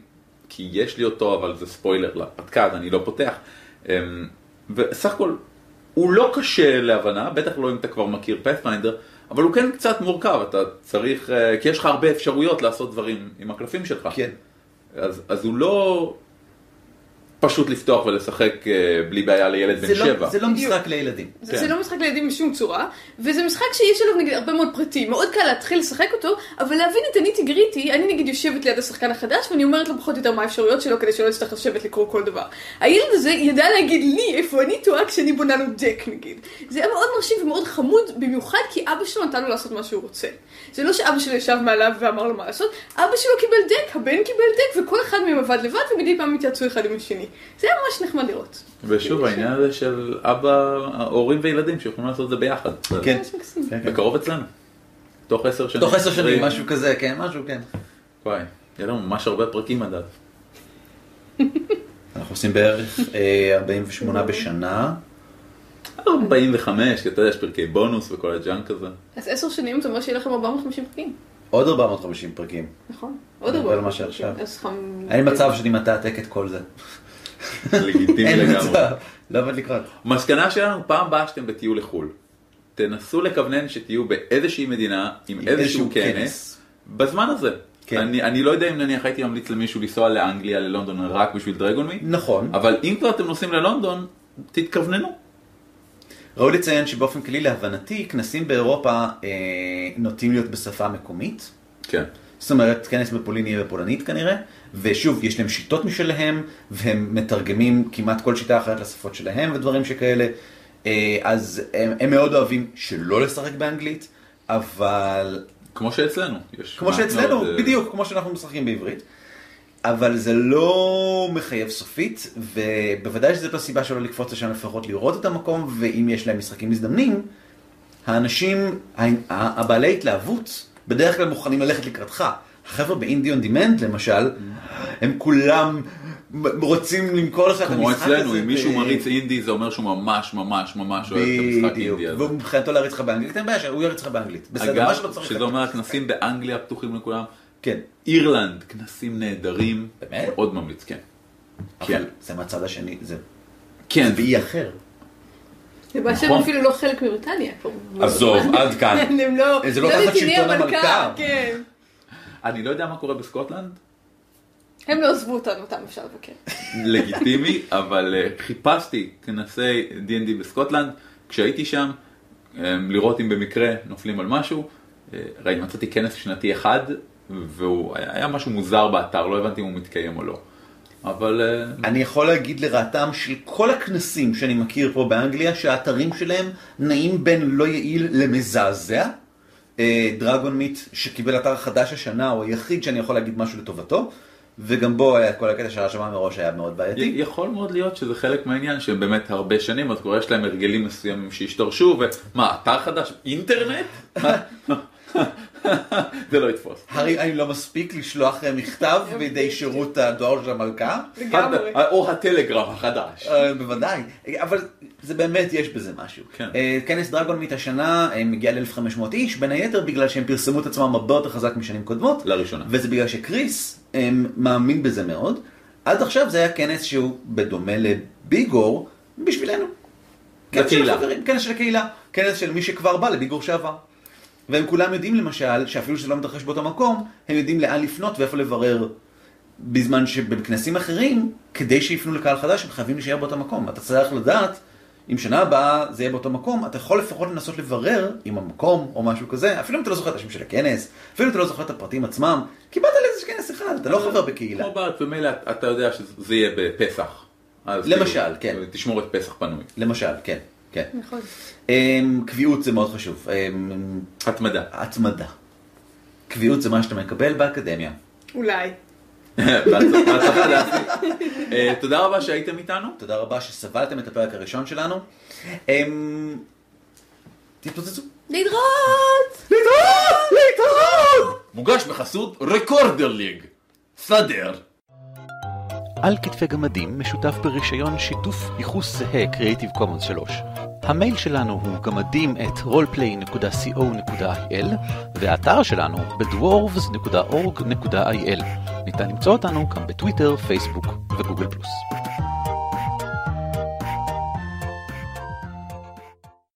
כי יש לי אותו, אבל זה ספוילר לפתקה, אז אני לא פותח. אמ, וסך הכל, הוא לא קשה להבנה, בטח לא אם אתה כבר מכיר פאת'פיינדר, אבל הוא כן קצת מורכב, אתה צריך, אה, כי יש לך הרבה אפשרויות לעשות דברים עם הקלפים שלך. כן. אז, אז הוא לא פשוט לפתוח ולשחק אה, בלי בעיה לילד בן זה לא- שבע. זה לא. משחק לילדים. זה, כן. זה לא משחק לילדים בשום צורה, וזה משחק שיש עליו נגיד הרבה מאוד פרטים, מאוד קל להתחיל לשחק אותו, אבל להבין את הניטי גריטי, אני נגיד יושבת ליד השחקן החדש, ואני אומרת לו פחות או יותר מה האפשרויות שלו, כדי שלא יצטרך לשבת לקרוא כל דבר. הילד הזה ידע להגיד לי איפה אני טועה כשאני בונה לו דק נגיד. זה היה מאוד מרשים ומאוד חמוד, במיוחד כי אבא שלו נתן לו לעשות מה שהוא רוצה. זה לא שאבא שלו ישב מעליו ואמר לו מה לעשות, אבא שלו קיבל דק, הבן קיבל דק, וכל אחד מהם עבד לבד, ומדי פעם התייעצו אחד עם השני. זה היה ממש נחמד לראות. ושוב, העניין הזה של אבא, הורים וילדים שיכולים לעשות את זה ביחד. כן. מקסים. כן, כן. בקרוב אצלנו. תוך עשר שנים. תוך עשר שנים. משהו כזה, כן, משהו, כן. וואי, יהיה לנו ממש הרבה פרקים עד אז. אנחנו עושים בערך אה, 48 בשנה. 45, כי אתה יודע, יש פרקי בונוס וכל הג'אנק הזה. אז עשר שנים זה אומר שיהיה לכם 450 פרקים. עוד 450 פרקים. נכון. עוד מעבר הרבה. למה שעכשיו. אז חם... אין מצב שאני מתעתק את כל זה. לגיטימי לגמרי. לא עובד לקרות. מסקנה שלנו, פעם הבאה שאתם בטיול לחו"ל, תנסו לכוונן שתהיו באיזושהי מדינה עם איזשהו כנס. בזמן הזה. כן. אני, אני לא יודע אם נניח הייתי ממליץ למישהו לנסוע לאנגליה, ללונדון, רק בשביל דרגון מי, נכון. אבל אם כבר אתם נוסעים ללונדון, תתכווננו. ראוי לציין שבאופן כללי להבנתי, כנסים באירופה אה, נוטים להיות בשפה מקומית. כן. זאת אומרת, כנס בפולין יהיה בפולנית כנראה, ושוב, יש להם שיטות משלהם, והם מתרגמים כמעט כל שיטה אחרת לשפות שלהם ודברים שכאלה. אה, אז הם, הם מאוד אוהבים שלא לשחק באנגלית, אבל כמו שאצלנו. יש כמו שאצלנו, מאוד, אה, בדיוק, כמו שאנחנו משחקים בעברית. אבל זה לא מחייב סופית, ובוודאי שזאת הסיבה שלא לקפוץ לשם לפחות לראות את המקום, ואם יש להם משחקים מזדמנים, האנשים, הבעלי התלהבות, בדרך כלל מוכנים ללכת לקראתך. החבר'ה באינדי און דימנד למשל, הם כולם רוצים למכור לך את כמו המשחק הזה. אצלנו, אם מישהו מריץ אינדי זה אומר שהוא ממש ממש ממש אוהב את המשחק אינדי הזה. והוא מבחינתו להריץ לך באנגלית, אין בעיה, הוא יריץ לך באנגלית. בסדר, מה שלא צריך. שזה אומר הכנסים באנגליה פתוחים לכולם. כן, אירלנד, כנסים נהדרים. באמת? מאוד ממליץ, כן. אבל כן. זה מהצד השני, זה כן, זה באי אחר. למעשה הם נכון. אפילו לא חלק מבריטניה. עזוב, [LAUGHS] עד כאן. הם לא... זה לא תחת נתיני שלטון המלכה. כן. אני לא יודע מה קורה בסקוטלנד, הם לא עזבו אותנו, אותם אפשר לבקר. לגיטימי, [LAUGHS] אבל אה, חיפשתי כנסי D&D בסקוטלנד, כשהייתי שם, אה, לראות אם במקרה נופלים על משהו, אה, ראיתי, מצאתי כנס שנתי אחד, והוא היה משהו מוזר באתר, לא הבנתי אם הוא מתקיים או לא. אבל אה, אני יכול להגיד לרעתם של כל הכנסים שאני מכיר פה באנגליה, שהאתרים שלהם נעים בין לא יעיל למזעזע. אה, דרגון מיט שקיבל אתר חדש השנה, הוא היחיד שאני יכול להגיד משהו לטובתו, וגם בו היה כל הקטע של ההרשמה מראש היה מאוד בעייתי. יכול מאוד להיות שזה חלק מהעניין שהם באמת הרבה שנים, אז כבר יש להם הרגלים מסוימים שהשתרשו, ומה, אתר חדש? אינטרנט? [LAUGHS] [LAUGHS] זה לא יתפוס. הרי אני לא מספיק לשלוח אה, מכתב [LAUGHS] בידי שירות הדואר של המלכה? לגמרי. או הטלגרם החדש. אה, בוודאי, אבל זה באמת, יש בזה משהו. כן. אה, כנס דרגון מיט השנה אה, מגיע ל-1500 איש, בין היתר בגלל שהם פרסמו את עצמם הרבה יותר חזק משנים קודמות. לראשונה. וזה בגלל שקריס אה, מאמין בזה מאוד. עד עכשיו זה היה כנס שהוא בדומה לביגור בשבילנו. כנס של לקהילה. כנס של הקהילה, כנס של מי שכבר בא לביגור שעבר. והם כולם יודעים למשל, שאפילו שזה לא מתרחש באותו מקום, הם יודעים לאן לפנות ואיפה לברר. בזמן שבכנסים אחרים, כדי שיפנו לקהל חדש, הם חייבים להישאר באותו מקום. אתה צריך לדעת, אם שנה הבאה זה יהיה באותו מקום, אתה יכול לפחות לנסות לברר עם המקום או משהו כזה, אפילו אם אתה לא זוכר את השם של הכנס, אפילו אם אתה לא זוכר את הפרטים עצמם, כי באת לאיזה כנס אחד, אתה לא חבר בקהילה. כמו בארץ, במילא אתה יודע שזה יהיה בפסח. אז למשל, כאילו, כן. תשמור את פסח פנוי. למשל, כן, כן. נכון. אמ, קביעות זה מאוד חשוב. אמ, התמדה. התמדה. קביעות זה מה שאתה מקבל באקדמיה. אולי. [LAUGHS] בהצלחה דסי. [LAUGHS] אה, תודה רבה שהייתם איתנו. תודה רבה שסבלתם את הפרק הראשון שלנו. אמ, תתפוצצו. להתראות! להתראות! להתראות! מוגש בחסות רקורדר ליג. סדר. על כתפי גמדים משותף ברישיון שיתוף ייחוס זהה Creative Commons 3. המייל שלנו הוא גמדים את roleplay.co.il והאתר שלנו בדוורבס.org.il. ניתן למצוא אותנו גם בטוויטר, פייסבוק וגוגל פלוס.